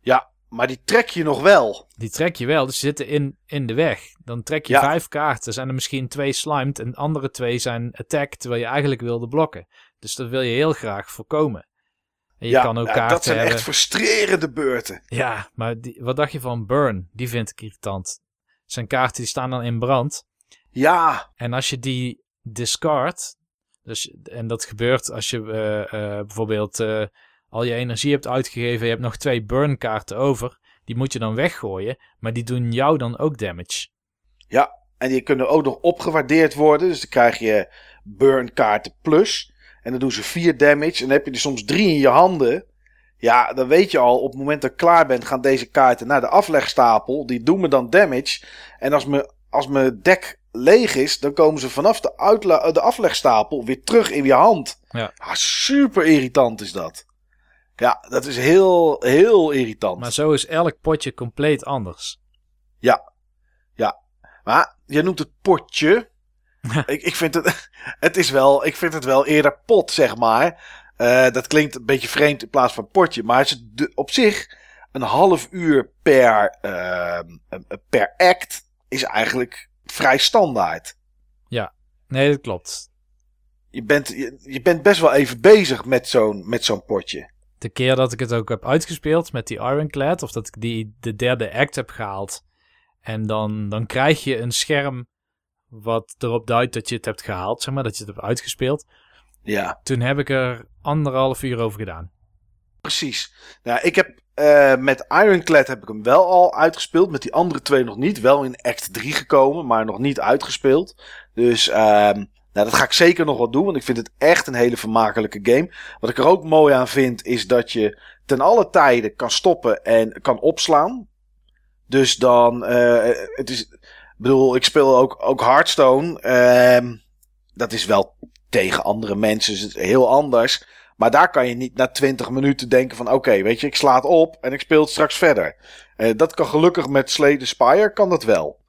Speaker 1: Ja, maar die trek je nog wel.
Speaker 2: Die trek je wel, dus ze zitten in, in de weg. Dan trek je vijf kaarten. Zijn er misschien twee slimed en andere twee zijn attack, terwijl je eigenlijk wilde blokken. Dus dat wil je heel graag voorkomen.
Speaker 1: En je ja, kan ook kaarten dat zijn echt frustrerende beurten.
Speaker 2: Ja, maar die, wat dacht je van Burn? Die vind ik irritant. zijn kaarten die staan dan in brand.
Speaker 1: Ja.
Speaker 2: En als je die discard, dus, en dat gebeurt als je uh, uh, bijvoorbeeld uh, al je energie hebt uitgegeven. Je hebt nog twee burn kaarten over. Die moet je dan weggooien. Maar die doen jou dan ook damage.
Speaker 1: Ja, en die kunnen ook nog opgewaardeerd worden. Dus dan krijg je burn kaarten plus. En dan doen ze 4 damage. En dan heb je er soms drie in je handen. Ja, dan weet je al, op het moment dat ik klaar ben, gaan deze kaarten naar de aflegstapel. Die doen me dan damage. En als, me, als mijn deck leeg is, dan komen ze vanaf de, de aflegstapel weer terug in je hand.
Speaker 2: Ja.
Speaker 1: Ah, super irritant is dat. Ja, dat is heel, heel irritant.
Speaker 2: Maar zo is elk potje compleet anders.
Speaker 1: Ja, ja. Maar je noemt het potje. ik, ik, vind het, het is wel, ik vind het wel eerder pot, zeg maar. Uh, dat klinkt een beetje vreemd in plaats van potje. Maar het is op zich een half uur per, uh, per act is eigenlijk vrij standaard.
Speaker 2: Ja, nee, dat klopt.
Speaker 1: Je bent, je, je bent best wel even bezig met zo'n, met zo'n potje.
Speaker 2: De keer dat ik het ook heb uitgespeeld met die Ironclad, of dat ik die de derde act heb gehaald. En dan, dan krijg je een scherm wat erop duidt dat je het hebt gehaald, zeg maar, dat je het hebt uitgespeeld.
Speaker 1: Ja.
Speaker 2: Toen heb ik er anderhalf uur over gedaan.
Speaker 1: Precies. Nou, ik heb uh, met Ironclad heb ik hem wel al uitgespeeld. Met die andere twee nog niet. Wel in act 3 gekomen, maar nog niet uitgespeeld. Dus uh, nou, dat ga ik zeker nog wat doen. Want ik vind het echt een hele vermakelijke game. Wat ik er ook mooi aan vind, is dat je ten alle tijden kan stoppen en kan opslaan. Dus dan, uh, het is, bedoel, ik speel ook, ook Hearthstone. Uh, dat is wel tegen andere mensen is het heel anders. Maar daar kan je niet na 20 minuten denken van oké, weet je, ik sla het op en ik speel het straks verder. Uh, dat kan gelukkig met Slay the Spire, kan dat wel.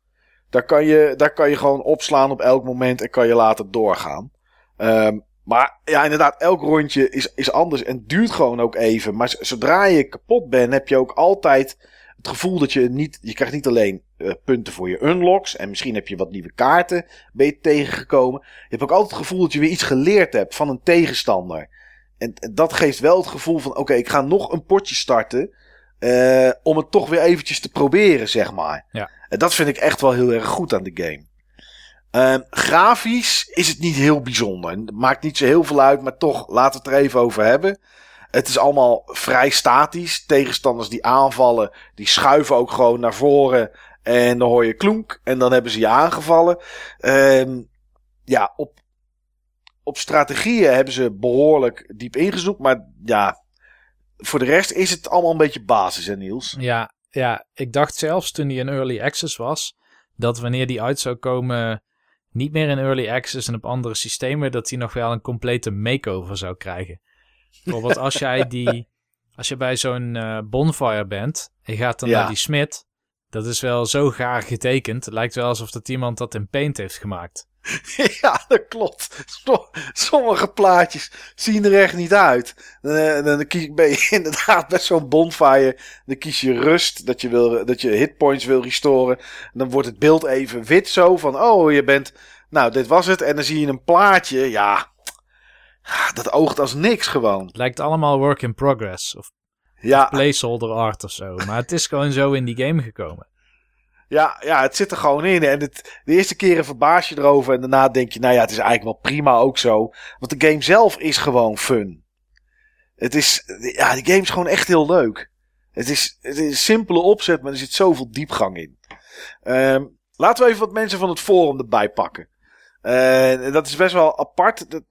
Speaker 1: Daar kan, je, daar kan je gewoon opslaan op elk moment en kan je later doorgaan. Um, maar ja, inderdaad, elk rondje is, is anders en duurt gewoon ook even. Maar zodra je kapot bent, heb je ook altijd het gevoel dat je niet. Je krijgt niet alleen uh, punten voor je unlocks. En misschien heb je wat nieuwe kaarten ben je tegengekomen. Je hebt ook altijd het gevoel dat je weer iets geleerd hebt van een tegenstander. En, dat geeft wel het gevoel van: oké, ik ga nog een potje starten. Uh, om het toch weer eventjes te proberen, zeg maar.
Speaker 2: Ja.
Speaker 1: En dat vind ik echt wel heel erg goed aan de game. Uh, grafisch is het niet heel bijzonder. Het maakt niet zo heel veel uit, maar toch, laten we het er even over hebben. Het is allemaal vrij statisch. Tegenstanders die aanvallen, die schuiven ook gewoon naar voren. En dan hoor je klonk. En dan hebben ze je aangevallen. Ehm, ja, op, op strategieën hebben ze behoorlijk diep ingezoekt. Maar ja, voor de rest is het allemaal een beetje basis, hè Niels?
Speaker 2: Ja, ja, ik dacht zelfs toen hij in early access was, dat wanneer die uit zou komen, niet meer in early access en op andere systemen, dat hij nog wel een complete makeover zou krijgen. Bijvoorbeeld als jij die, als je bij zo'n uh, bonfire bent en je gaat dan naar die smid, dat is wel zo gaar getekend. Het lijkt wel alsof dat iemand dat in paint heeft gemaakt.
Speaker 1: ja, dat klopt. Sommige plaatjes zien er echt niet uit. Dan, eh, dan kies, ben je inderdaad bij zo'n bonfire. Dan kies je rust, dat je, wil, dat je hitpoints wil restoren. Dan wordt het beeld even wit zo van, oh, je bent... Nou, dit was het. En dan zie je een plaatje, ja... Dat oogt als niks gewoon.
Speaker 2: Het lijkt allemaal work in progress. Of, ja. of placeholder art of zo. Maar het is gewoon zo in die game gekomen.
Speaker 1: Ja, ja, het zit er gewoon in. En het, de eerste keren verbaas je erover. En daarna denk je, nou ja, het is eigenlijk wel prima ook zo. Want de game zelf is gewoon fun. Het is, ja, die game is gewoon echt heel leuk. Het is, het is een simpele opzet, maar er zit zoveel diepgang in. Um, laten we even wat mensen van het forum erbij pakken. Uh, dat is best wel apart. Dat,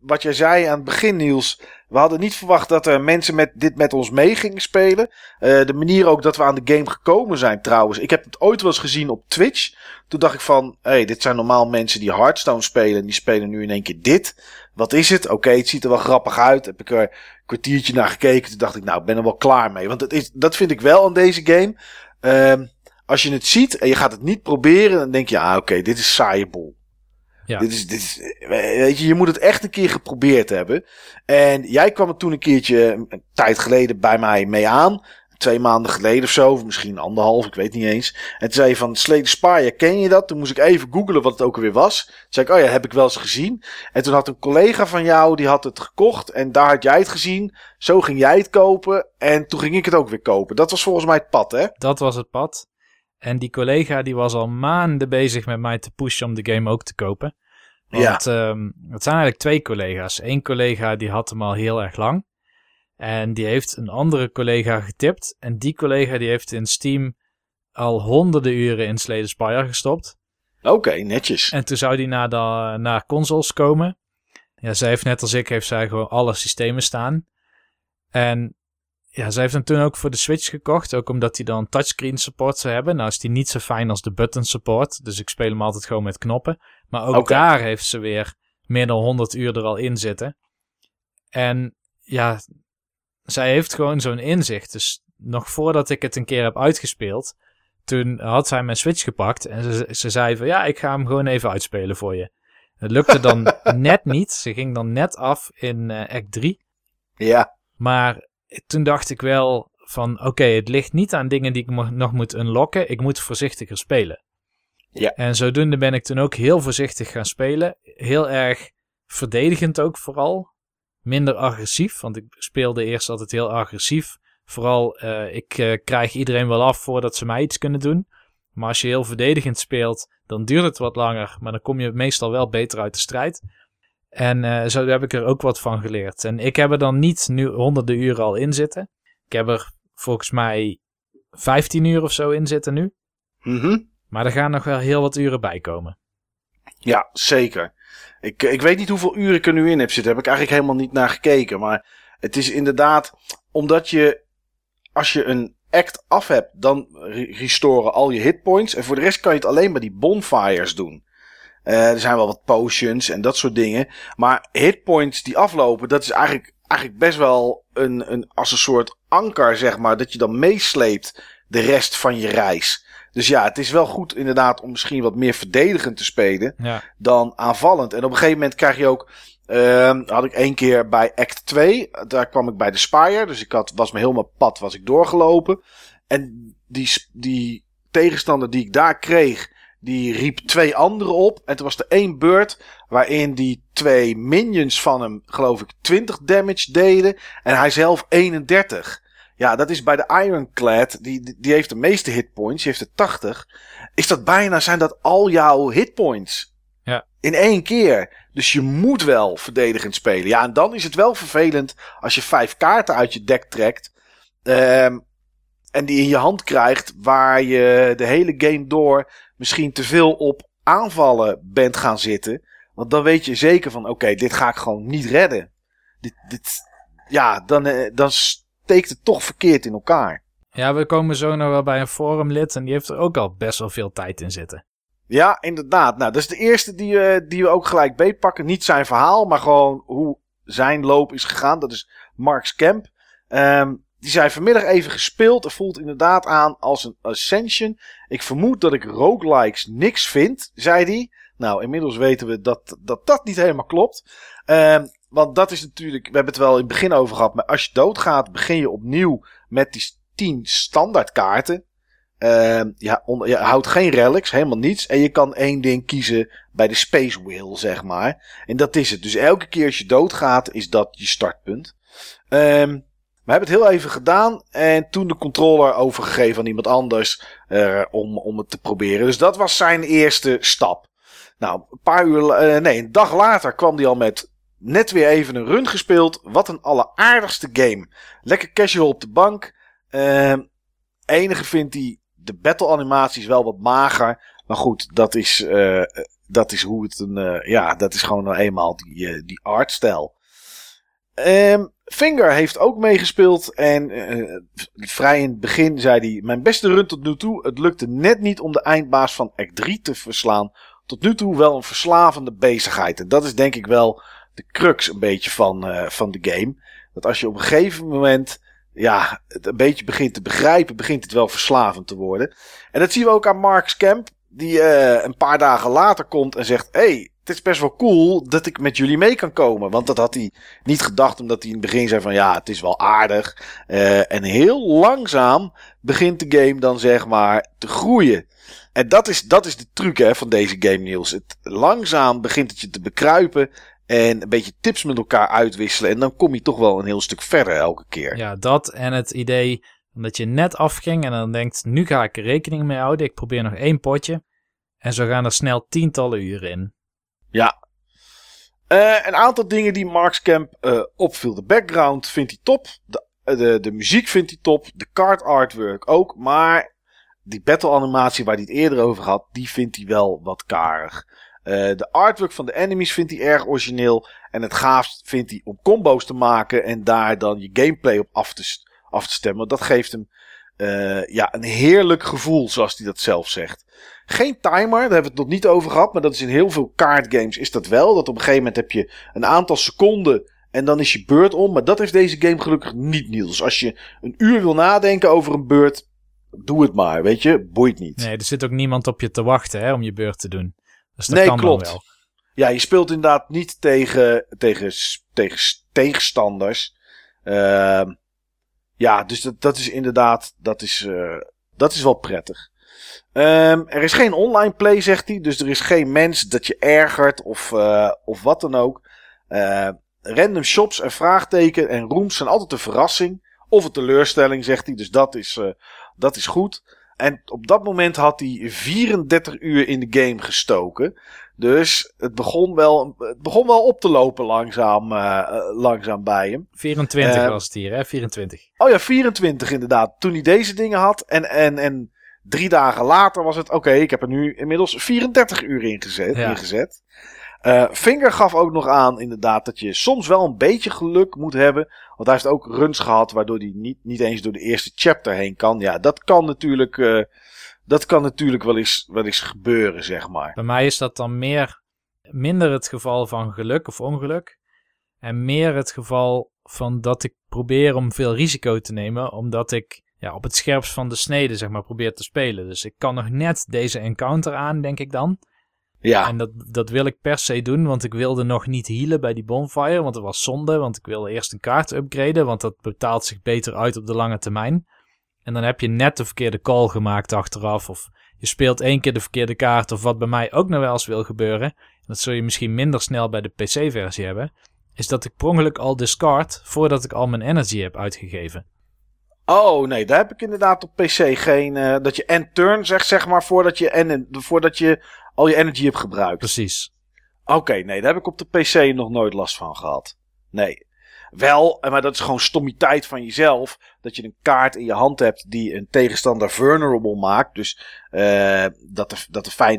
Speaker 1: wat jij zei aan het begin, Niels. We hadden niet verwacht dat er mensen met dit met ons mee gingen spelen. Uh, de manier ook dat we aan de game gekomen zijn trouwens. Ik heb het ooit wel eens gezien op Twitch. Toen dacht ik van, hey, dit zijn normaal mensen die Hearthstone spelen. En die spelen nu in één keer dit. Wat is het? Oké, het ziet er wel grappig uit. Heb ik er een kwartiertje naar gekeken. Toen dacht ik, nou, ik ben er wel klaar mee. Want dat, is, dat vind ik wel aan deze game. Uh, als je het ziet en je gaat het niet proberen, dan denk je, ah, oké, dit is saaie bol. Ja. Dit is, dit is, weet je, je moet het echt een keer geprobeerd hebben. En jij kwam er toen een keertje, een tijd geleden, bij mij mee aan. Twee maanden geleden of zo, of misschien anderhalf, ik weet niet eens. En toen zei je van Sleden Spire, ken je dat? Toen moest ik even googlen wat het ook alweer was. Toen zei ik, oh ja, heb ik wel eens gezien. En toen had een collega van jou, die had het gekocht. En daar had jij het gezien. Zo ging jij het kopen. En toen ging ik het ook weer kopen. Dat was volgens mij het pad, hè?
Speaker 2: Dat was het pad. En die collega die was al maanden bezig met mij te pushen om de game ook te kopen. Want ja. Um, het zijn eigenlijk twee collega's. Eén collega die had hem al heel erg lang. En die heeft een andere collega getipt. En die collega die heeft in Steam al honderden uren in Slay Spire gestopt.
Speaker 1: Oké, netjes.
Speaker 2: En toen zou die naar, de, naar consoles komen. Ja, zij heeft net als ik, heeft zij gewoon alle systemen staan. En ja, zij heeft hem toen ook voor de Switch gekocht. Ook omdat hij dan touchscreen support zou hebben. Nou is die niet zo fijn als de button support. Dus ik speel hem altijd gewoon met knoppen. Maar ook daar heeft ze weer meer dan 100 uur er al in zitten. En ja, zij heeft gewoon zo'n inzicht. Dus nog voordat ik het een keer heb uitgespeeld, toen had zij mijn Switch gepakt en ze, ze zei van ja, ik ga hem gewoon even uitspelen voor je. Het lukte dan net niet. Ze ging dan net af in uh, Act 3.
Speaker 1: Ja.
Speaker 2: Maar toen dacht ik wel van oké, het ligt niet aan dingen die ik nog moet unlocken. Ik moet voorzichtiger spelen. Ja. En zodoende ben ik toen ook heel voorzichtig gaan spelen. Heel erg verdedigend ook vooral. Minder agressief, want ik speelde eerst altijd heel agressief. Vooral, uh, ik uh, krijg iedereen wel af voordat ze mij iets kunnen doen. Maar als je heel verdedigend speelt, dan duurt het wat langer. Maar dan kom je meestal wel beter uit de strijd. En uh, zo heb ik er ook wat van geleerd. En ik heb er dan niet nu honderden uren al in zitten. Ik heb er volgens mij 15 uur of zo in zitten nu.
Speaker 1: Mhm.
Speaker 2: Maar er gaan nog wel heel wat uren bij komen.
Speaker 1: Ja, zeker. Ik, ik weet niet hoeveel uren ik er nu in heb zitten. Heb ik eigenlijk helemaal niet naar gekeken. Maar het is inderdaad omdat je, als je een act af hebt, dan restoren al je hitpoints. En voor de rest kan je het alleen bij die bonfires doen. Uh, er zijn wel wat potions en dat soort dingen. Maar hitpoints die aflopen, dat is eigenlijk, eigenlijk best wel een, een, als een soort anker, zeg maar. Dat je dan meesleept de rest van je reis. Dus ja, het is wel goed inderdaad om misschien wat meer verdedigend te spelen
Speaker 2: ja.
Speaker 1: dan aanvallend. En op een gegeven moment krijg je ook. Uh, had ik één keer bij Act 2. Daar kwam ik bij de Spire. Dus ik had, was me helemaal pad was ik doorgelopen. En die, die tegenstander die ik daar kreeg. Die riep twee anderen op. En toen was er één beurt. Waarin die twee minions van hem, geloof ik, 20 damage deden. En hij zelf 31. Ja, dat is bij de Ironclad, die, die heeft de meeste hitpoints, die heeft er 80. Is dat bijna, zijn dat al jouw hitpoints?
Speaker 2: Ja.
Speaker 1: In één keer. Dus je moet wel verdedigend spelen. Ja, en dan is het wel vervelend als je vijf kaarten uit je deck trekt. ehm, en die in je hand krijgt. Waar je de hele game door misschien te veel op aanvallen bent gaan zitten. Want dan weet je zeker van: oké, dit ga ik gewoon niet redden. Dit, dit, ja, dan, eh, dan steekt het toch verkeerd in elkaar.
Speaker 2: Ja, we komen zo nog wel bij een forumlid en die heeft er ook al best wel veel tijd in zitten.
Speaker 1: Ja, inderdaad. Nou, dat is de eerste die, we die we ook gelijk beetpakken. Niet zijn verhaal, maar gewoon hoe zijn loop is gegaan. Dat is Mark's Camp. Ehm, die zei vanmiddag even gespeeld. Er voelt inderdaad aan als een Ascension. Ik vermoed dat ik roguelikes niks vind, zei hij. Nou, inmiddels weten we dat dat, dat niet helemaal klopt. Ehm, want dat is natuurlijk, we hebben het wel in het begin over gehad. Maar als je doodgaat, begin je opnieuw met die 10 standaard kaarten. Ehm, ja, je houdt geen relics, helemaal niets. En je kan één ding kiezen bij de Space Wheel, zeg maar. En dat is het. Dus elke keer als je doodgaat, is dat je startpunt. Ehm, we hebben het heel even gedaan. En toen de controller overgegeven aan iemand anders. eh, om, om het te proberen. Dus dat was zijn eerste stap. Nou, een paar uur, eh, nee, een dag later kwam hij al met net weer even een run gespeeld. Wat een alleraardigste game. Lekker casual op de bank. Ehm enige vindt hij de battle animaties wel wat mager. Maar goed, dat is, eh, dat is hoe het een. ja, dat is gewoon nou eenmaal die, die artstijl. Ehm, Finger heeft ook meegespeeld. En eh, vrij in het begin zei hij: Mijn beste run tot nu toe. Het lukte net niet om de eindbaas van Act 3 te verslaan. Tot nu toe wel een verslavende bezigheid. En dat is denk ik wel de crux een beetje van, eh, van de game. Dat als je op een gegeven moment ja, het een beetje begint te begrijpen, begint het wel verslavend te worden. En dat zien we ook aan Mark's Camp, die eh, een paar dagen later komt en zegt: hey, het is best wel cool dat ik met jullie mee kan komen. Want dat had hij niet gedacht, omdat hij in het begin zei: van ja, het is wel aardig. Eh, en heel langzaam begint de game dan zeg maar te groeien. En dat is, dat is de truc hè, van deze game, Niels. Het, langzaam begint het je te bekruipen. En een beetje tips met elkaar uitwisselen. En dan kom je toch wel een heel stuk verder elke keer.
Speaker 2: Ja, dat en het idee dat je net afging en dan denkt, nu ga ik er rekening mee houden. Ik probeer nog één potje. En zo gaan er snel tientallen uren in.
Speaker 1: Ja. Eh, een aantal dingen die Mark's Camp eh, opviel. De background vindt hij top. De, eh, de, de muziek vindt hij top. De card artwork ook. Maar die battle animatie waar hij het eerder over had, die vindt hij wel wat karig. De artwork van de enemies vindt hij erg origineel. En het gaafst vindt hij om combo's te maken en daar dan je gameplay op af te, af te stemmen. Dat geeft hem ja, een heerlijk gevoel, zoals hij dat zelf zegt. Geen timer, daar hebben we het nog niet over gehad. Maar dat is in heel veel kaartgames is dat wel. Dat op een gegeven moment heb je een aantal seconden en dan is je beurt om. Maar dat heeft deze game gelukkig niet, Niels. Als je een uur wil nadenken over een beurt, doe het maar, weet je. Boeit niet.
Speaker 2: Nee, er zit ook niemand op je te wachten hè, om je beurt te doen. Dus dat
Speaker 1: Nee,
Speaker 2: kan
Speaker 1: klopt.
Speaker 2: wel.
Speaker 1: Ja, je speelt inderdaad niet tegen, tegen, tegen tegenstanders. Ehm, ja, dus dat, dat is inderdaad, dat is, eh, dat is wel prettig. Ehm, er is geen online play, zegt hij. Dus er is geen mens dat je ergert of, eh, of wat dan ook. Eh, random shops en vraagteken en rooms zijn altijd een verrassing. Of een teleurstelling, zegt hij. Dus dat is, eh, dat is goed. En op dat moment had hij 34 uur in de game gestoken. Dus het begon wel, het begon wel op te lopen langzaam, langzaam bij hem.
Speaker 2: 24
Speaker 1: Eh,
Speaker 2: was het hier, hè? 24.
Speaker 1: Oh ja, 24 inderdaad. Toen hij deze dingen had. En, en, en drie dagen later was het... Oké, ik heb er nu inmiddels 34 uur in gezet.
Speaker 2: Ja.
Speaker 1: ingezet. Eh, Finger gaf ook nog aan inderdaad dat je soms wel een beetje geluk moet hebben. Want hij heeft ook runs gehad waardoor hij niet, niet eens door de eerste chapter heen kan. Ja, dat kan natuurlijk, eh, dat kan natuurlijk wel, eens, wel eens gebeuren, zeg maar.
Speaker 2: Bij mij is dat dan meer, minder het geval van geluk of ongeluk. En meer het geval van dat ik probeer om veel risico te nemen. Omdat ik ja, op het scherpst van de snede zeg maar probeer te spelen. Dus ik kan nog net deze encounter aan, denk ik dan.
Speaker 1: Ja,
Speaker 2: En dat, dat wil ik per se doen, want ik wilde nog niet healen bij die bonfire. Want dat was zonde, want ik wilde eerst een kaart upgraden. Want dat betaalt zich beter uit op de lange termijn. En dan heb je net de verkeerde call gemaakt achteraf. Of je speelt één keer de verkeerde kaart. Of wat bij mij ook nog wel eens wil gebeuren. Dat zul je misschien minder snel bij de PC-versie hebben. Is dat ik per ongeluk al discard voordat ik al mijn energy heb uitgegeven.
Speaker 1: Oh nee, daar heb ik inderdaad op PC geen. eh, dat je end turn zegt, zeg maar, voordat je, en, voordat je al je energy hebt gebruikt.
Speaker 2: Precies.
Speaker 1: Oké, nee, daar heb ik op de PC nog nooit last van gehad. Nee. Wel, maar dat is gewoon stommiteit van jezelf. Dat je een kaart in je hand hebt die een tegenstander vulnerable maakt. Dus uh, dat, er, dat er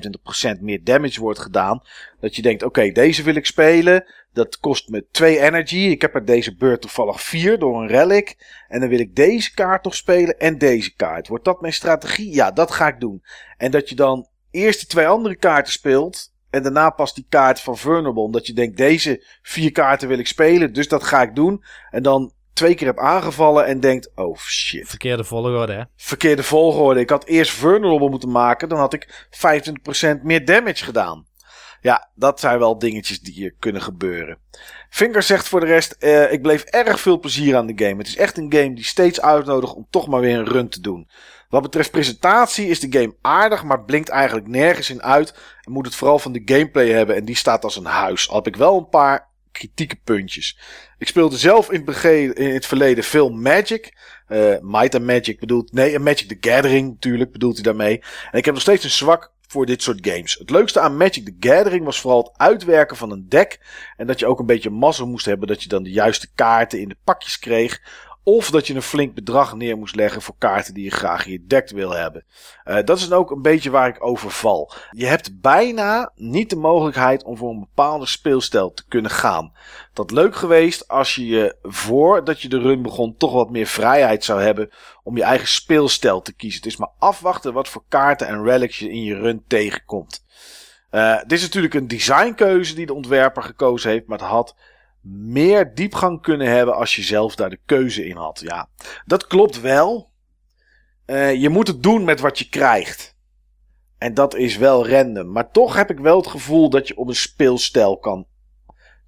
Speaker 1: 25% meer damage wordt gedaan. Dat je denkt, oké, deze wil ik spelen. Dat kost me 2 energy. Ik heb er deze beurt toevallig 4 door een relic. En dan wil ik deze kaart nog spelen en deze kaart. Wordt dat mijn strategie? Ja, dat ga ik doen. En dat je dan eerst die twee andere kaarten speelt. En daarna pas die kaart van Vulnerable. Omdat je denkt, deze vier kaarten wil ik spelen. Dus dat ga ik doen. En dan twee keer heb aangevallen en denkt, oh shit.
Speaker 2: Verkeerde volgorde, hè?
Speaker 1: Verkeerde volgorde. Ik had eerst Vulnerable moeten maken. Dan had ik 25% meer damage gedaan. Ja, dat zijn wel dingetjes die kunnen gebeuren. Finger zegt voor de rest, uh, ik bleef erg veel plezier aan de game. Het is echt een game die steeds uitnodigt om toch maar weer een run te doen. Wat betreft presentatie is de game aardig, maar blinkt eigenlijk nergens in uit. En moet het vooral van de gameplay hebben en die staat als een huis. Al heb ik wel een paar kritieke puntjes. Ik speelde zelf in het, in het verleden veel Magic. Uh, Might and Magic bedoelt... Nee, Magic the Gathering natuurlijk bedoelt hij daarmee. En ik heb nog steeds een zwak voor dit soort games. Het leukste aan Magic the Gathering was vooral het uitwerken van een deck. En dat je ook een beetje mazzel moest hebben dat je dan de juiste kaarten in de pakjes kreeg. Of dat je een flink bedrag neer moest leggen voor kaarten die je graag in je deck wil hebben. Uh, dat is dan ook een beetje waar ik over val. Je hebt bijna niet de mogelijkheid om voor een bepaalde speelstijl te kunnen gaan. Dat leuk geweest als je je voordat je de run begon toch wat meer vrijheid zou hebben om je eigen speelstijl te kiezen. Het is maar afwachten wat voor kaarten en relics je in je run tegenkomt. Uh, dit is natuurlijk een designkeuze die de ontwerper gekozen heeft, maar het had meer diepgang kunnen hebben als je zelf daar de keuze in had. Ja, dat klopt wel. Uh, je moet het doen met wat je krijgt. En dat is wel random. Maar toch heb ik wel het gevoel dat je op een speelstijl kan,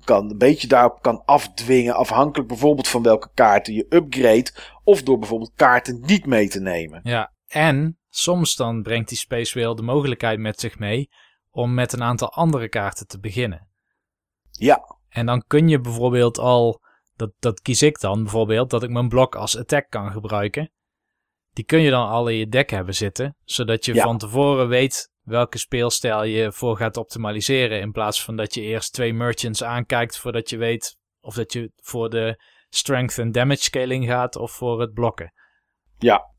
Speaker 1: kan een beetje daarop kan afdwingen. Afhankelijk bijvoorbeeld van welke kaarten je upgrade. Of door bijvoorbeeld kaarten niet mee te nemen.
Speaker 2: Ja, en soms dan brengt die Space Whale de mogelijkheid met zich mee om met een aantal andere kaarten te beginnen.
Speaker 1: Ja.
Speaker 2: En dan kun je bijvoorbeeld al, dat, dat kies ik dan bijvoorbeeld, dat ik mijn blok als attack kan gebruiken. Die kun je dan al in je deck hebben zitten, zodat je van tevoren weet welke speelstijl je voor gaat optimaliseren. In plaats van dat je eerst twee merchants aankijkt voordat je weet of dat je voor de strength en damage scaling gaat of voor het blokken.
Speaker 1: Ja,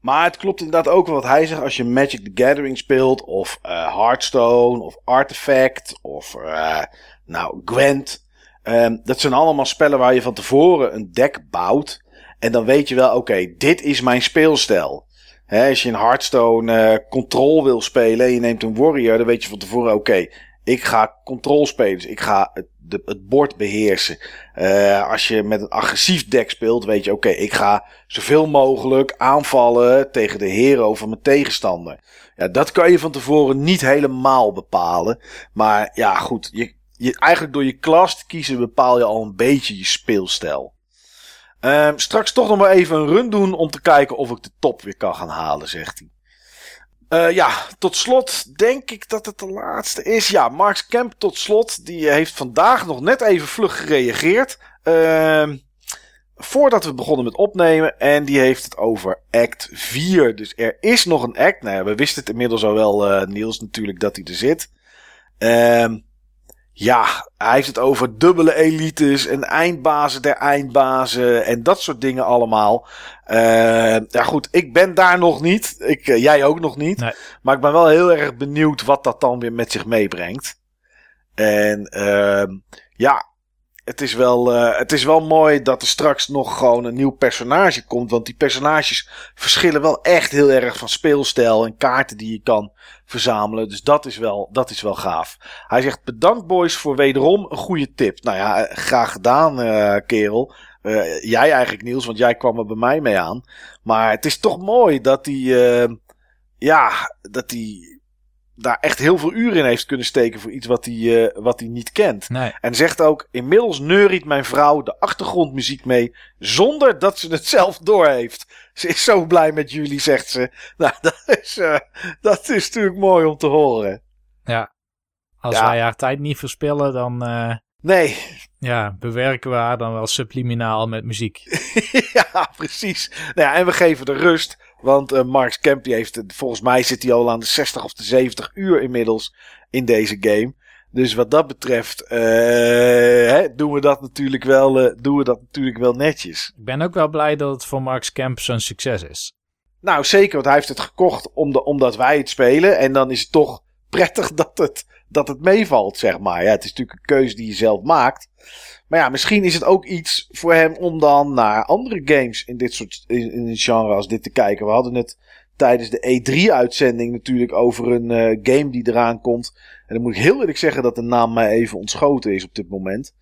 Speaker 1: maar het klopt inderdaad ook wat hij zegt. Als je Magic the Gathering speelt, of uh, Hearthstone, of Artifact, of uh, nou, Gwent. Um, dat zijn allemaal spellen waar je van tevoren een deck bouwt. En dan weet je wel, oké, dit is mijn speelstijl. Als je in Hearthstone uh, Control wil spelen en je neemt een Warrior, dan weet je van tevoren, oké, ik ga Control spelen. Dus ik ga het, het bord beheersen. Uh, als je met een agressief deck speelt, weet je, oké, ik ga zoveel mogelijk aanvallen tegen de hero van mijn tegenstander. Ja, dat kan je van tevoren niet helemaal bepalen. Maar ja, goed, je, je, eigenlijk door je klas te kiezen bepaal je al een beetje je speelstijl. Um, straks toch nog maar even een run doen om te kijken of ik de top weer kan gaan halen, zegt hij. Uh, ja, tot slot denk ik dat het de laatste is. Ja, Marks Kemp tot slot. Die heeft vandaag nog net even vlug gereageerd. Uh, voordat we begonnen met opnemen. En die heeft het over Act 4. Dus er is nog een act. Nou ja, we wisten het inmiddels al wel, uh, Niels, natuurlijk, dat hij er zit. Uh, ja, hij heeft het over dubbele elites en eindbazen der eindbazen en dat soort dingen allemaal. Uh, ja goed, ik ben daar nog niet. Ik, uh, jij ook nog niet. Nee. Maar ik ben wel heel erg benieuwd wat dat dan weer met zich meebrengt. En uh, ja, het is, wel, uh, het is wel mooi dat er straks nog gewoon een nieuw personage komt. Want die personages verschillen wel echt heel erg van speelstijl en kaarten die je kan verzamelen. Dus dat is wel, dat is wel gaaf. Hij zegt bedankt boys voor wederom een goede tip. Nou ja, eh, graag gedaan uh, kerel. Jij eigenlijk Niels, want jij kwam er bij mij mee aan. Maar het is toch mooi dat hij, ja, dat hij daar echt heel veel uren in heeft kunnen steken voor iets wat hij, uh, wat hij niet kent.
Speaker 2: Nee.
Speaker 1: En zegt ook, inmiddels neuriet mijn vrouw de achtergrondmuziek mee, zonder dat ze het zelf doorheeft. Ze is zo blij met jullie, zegt ze. Nou, dat is, uh, dat is natuurlijk mooi om te horen.
Speaker 2: Ja, als ja. wij haar tijd niet verspillen, dan... Uh,
Speaker 1: nee.
Speaker 2: Ja, bewerken we haar dan wel subliminaal met muziek.
Speaker 1: ja, precies. Nou ja, en we geven de rust Want uh, Mark Kemp heeft, volgens mij zit hij al aan de 60 of de 70 uur inmiddels in deze game. Dus wat dat betreft uh, hè, doen, we dat natuurlijk wel, uh, doen we dat natuurlijk wel netjes.
Speaker 2: Ik ben ook wel blij dat het voor Mark Kemp zo'n succes is.
Speaker 1: Nou, zeker, want hij heeft het gekocht om de, omdat wij het spelen. En dan is het toch prettig dat het, dat het meevalt, zeg maar. Ja, het is natuurlijk een keuze die je zelf maakt. Maar ja, misschien is het ook iets voor hem om dan naar andere games in dit soort in, in een genre als dit te kijken. We hadden het tijdens de E3-uitzending natuurlijk over een uh, game die eraan komt. En dan moet ik heel eerlijk zeggen dat de naam mij even ontschoten is op dit moment.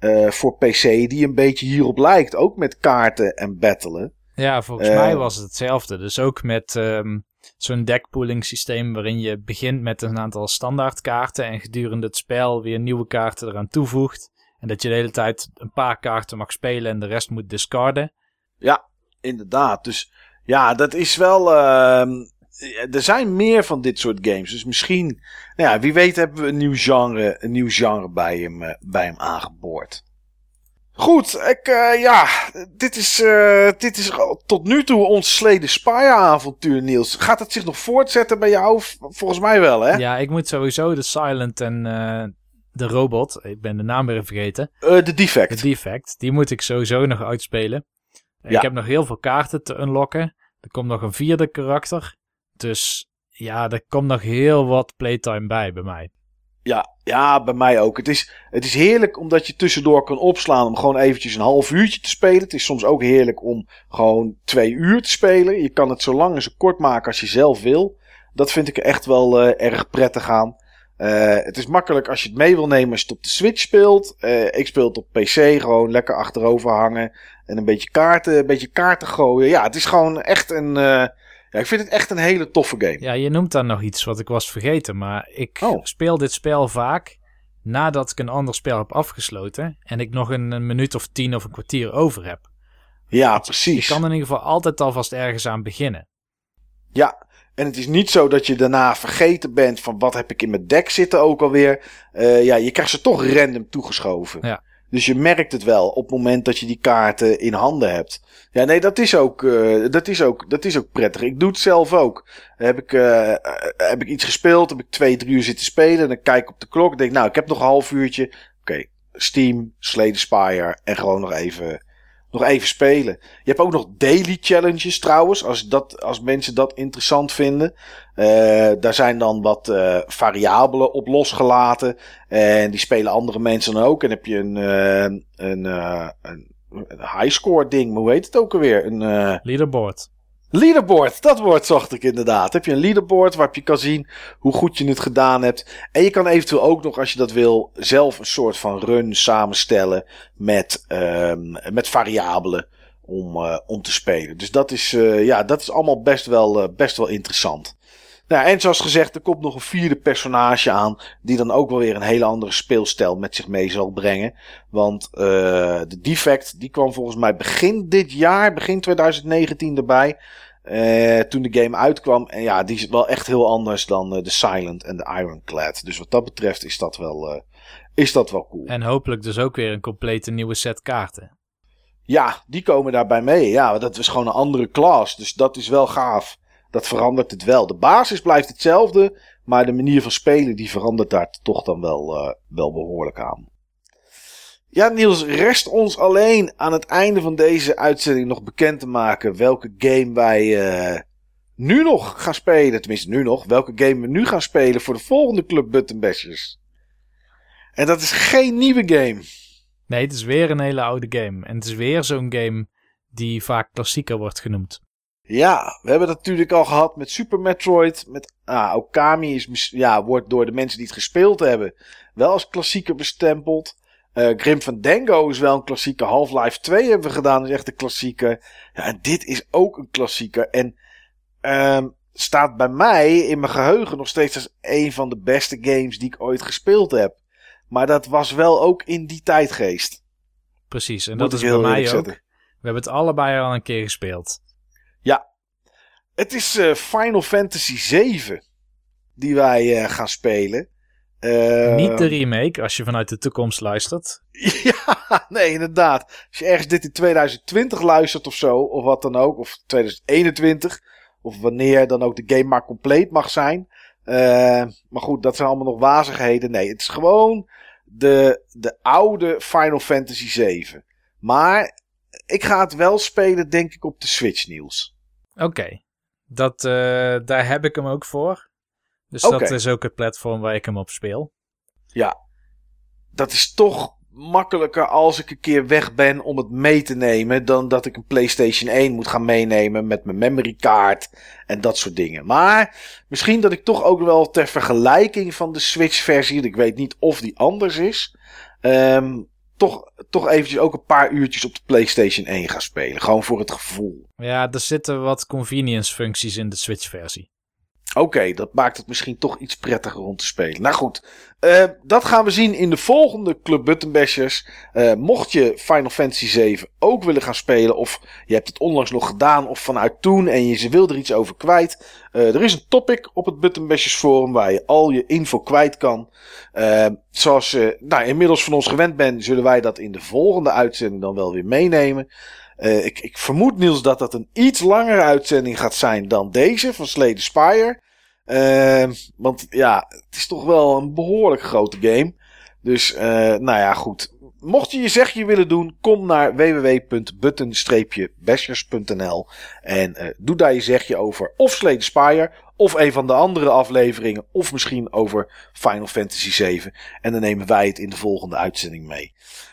Speaker 1: Uh, voor PC, die een beetje hierop lijkt. Ook met kaarten en battelen.
Speaker 2: Ja, volgens uh, mij was het hetzelfde. Dus ook met um, zo'n deckpooling systeem waarin je begint met een aantal standaard kaarten en gedurende het spel weer nieuwe kaarten eraan toevoegt. En dat je de hele tijd een paar kaarten mag spelen en de rest moet discarden.
Speaker 1: Ja, inderdaad. Dus ja, dat is wel. Uh, er zijn meer van dit soort games. Dus misschien, nou ja, wie weet hebben we een nieuw genre, een nieuw genre bij hem, uh, bij hem aangeboord. Goed, ik, uh, ja, dit is, uh, dit is tot nu toe ons Sleden Spire avontuur, Niels. Gaat het zich nog voortzetten bij jou? Volgens mij wel, hè?
Speaker 2: Ja, ik moet sowieso de Silent en de robot, ik ben de naam weer vergeten.
Speaker 1: de Defect.
Speaker 2: De Defect, die moet ik sowieso nog uitspelen. Ja. Ik heb nog heel veel kaarten te unlocken. Er komt nog een vierde karakter. Dus ja, er komt nog heel wat playtime bij bij mij.
Speaker 1: Ja, ja, bij mij ook. Het is, het is heerlijk omdat je tussendoor kan opslaan om gewoon eventjes een half uurtje te spelen. Het is soms ook heerlijk om gewoon twee uur te spelen. Je kan het zo lang en zo kort maken als je zelf wil. Dat vind ik echt wel uh, erg prettig aan. Uh, het is makkelijk als je het mee wil nemen als je het op de Switch speelt. Uh, ik speel het op PC gewoon lekker achterover hangen. En een beetje kaarten, een beetje kaarten gooien. Ja, het is gewoon echt een. Ja, ik vind het echt een hele toffe game.
Speaker 2: Ja, je noemt dan nog iets wat ik was vergeten. Maar ik oh. speel dit spel vaak nadat ik een ander spel heb afgesloten. En ik nog een, een minuut of tien of een kwartier over heb.
Speaker 1: Ja, precies.
Speaker 2: Je kan in ieder geval altijd alvast ergens aan beginnen.
Speaker 1: Ja, en het is niet zo dat je daarna vergeten bent van wat heb ik in mijn deck zitten ook alweer. Uh, ja, je krijgt ze toch random toegeschoven.
Speaker 2: Ja.
Speaker 1: Dus je merkt het wel op het moment dat je die kaarten in handen hebt. Ja, nee, dat is ook, uh, dat is ook, dat is ook prettig. Ik doe het zelf ook. Heb ik, uh, heb ik iets gespeeld, heb ik twee, drie uur zitten spelen. En dan kijk ik op de klok en denk, nou, ik heb nog een half uurtje. Oké, Steam, Slade Spire en gewoon nog even nog even spelen. Je hebt ook nog daily challenges trouwens, als, dat, als mensen dat interessant vinden. Uh, daar zijn dan wat uh, variabelen op losgelaten. En die spelen andere mensen dan ook. En heb je een, uh, een, een, een highscore ding, hoe heet het ook alweer? Een
Speaker 2: leaderboard.
Speaker 1: Leaderboard, dat woord zocht ik inderdaad. Heb je een leaderboard waarop je kan zien hoe goed je het gedaan hebt. En je kan eventueel ook nog, als je dat wil, zelf een soort van run samenstellen met, um, met variabelen om, uh, om te spelen. Dus dat is, uh, ja, dat is allemaal best wel, uh, best wel interessant. Nou, en zoals gezegd, er komt nog een vierde personage aan. Die dan ook wel weer een hele andere speelstijl met zich mee zal brengen. Want uh, de Defect, die kwam volgens mij begin dit jaar, begin 2019 erbij. Uh, toen de game uitkwam. En ja, die is wel echt heel anders dan uh, de Silent en de Ironclad. Dus wat dat betreft is dat wel, is dat wel cool.
Speaker 2: En hopelijk dus ook weer een complete nieuwe set kaarten.
Speaker 1: Ja, die komen daarbij mee. Ja, dat is gewoon een andere class. Dus dat is wel gaaf dat verandert het wel. De basis blijft hetzelfde, maar de manier van spelen die verandert daar toch dan wel, uh, wel behoorlijk aan. Ja, Niels, rest ons alleen aan het einde van deze uitzending nog bekend te maken welke game wij uh, nu nog gaan spelen. Tenminste, nu nog. Welke game we nu gaan spelen voor de volgende Club Button Bashers. En dat is geen nieuwe game.
Speaker 2: Nee, het is weer een hele oude game. En het is weer zo'n game die vaak klassieker wordt genoemd.
Speaker 1: Ja, we hebben dat natuurlijk al gehad met Super Metroid. Met ah, Okami is, ja, wordt door de mensen die het gespeeld hebben wel als klassieker bestempeld. Uh, Grim van Dango is wel een klassieker. Half-Life 2 hebben we gedaan, is echt een klassieker. Ja, en dit is ook een klassieker. En um, staat bij mij in mijn geheugen nog steeds als een van de beste games die ik ooit gespeeld heb. Maar dat was wel ook in die tijdgeest.
Speaker 2: Precies, en dat is bij mij ook. We hebben het allebei al een keer gespeeld.
Speaker 1: Ja, het is uh, Final Fantasy 7 die wij uh, gaan spelen.
Speaker 2: Uh, Niet de remake, als je vanuit de toekomst luistert.
Speaker 1: ja, nee, inderdaad. Als je ergens dit in 2020 luistert of zo, of wat dan ook, of 2021, of wanneer dan ook de game maar compleet mag zijn. maar goed, dat zijn allemaal nog wazigheden. Nee, het is gewoon de, de oude Final Fantasy 7. Maar ik ga het wel spelen, denk ik, op de Switch, Niels.
Speaker 2: Oké, dat daar heb ik hem ook voor. Dus dat is ook het platform waar ik hem op speel.
Speaker 1: Ja, dat is toch makkelijker als ik een keer weg ben om het mee te nemen. Dan dat ik een PlayStation 1 moet gaan meenemen met mijn memory card en dat soort dingen. Maar misschien dat ik toch ook wel ter vergelijking van de Switch versie, ik weet niet of die anders is. Um, toch, toch eventjes ook een paar uurtjes op de PlayStation 1 ga spelen. Gewoon voor het gevoel.
Speaker 2: Ja, er zitten wat convenience functies in de Switch versie.
Speaker 1: Oké, dat maakt het misschien toch iets prettiger om te spelen. Nou goed, uh, dat gaan we zien in de volgende Club Button Bashers. Uh, mocht je Final Fantasy 7 ook willen gaan spelen, of je hebt het onlangs nog gedaan, of vanuit toen en je wil er iets over kwijt. Uh, er is een topic op het Button Bashers forum waar je al je info kwijt kan. zoals je nou, inmiddels van ons gewend bent, zullen wij dat in de volgende uitzending dan wel weer meenemen. Uh, ik, ik, vermoed, Niels, dat dat een iets langere uitzending gaat zijn dan deze van the Spire. Uh, want ja, het is toch wel een behoorlijk grote game. Dus, uh, nou ja, goed. Mocht je je zegje willen doen, kom naar www.button-bashers.nl en doe daar je zegje over of the Spire, of een van de andere afleveringen, of misschien over Final Fantasy 7. En dan nemen wij het in de volgende uitzending mee.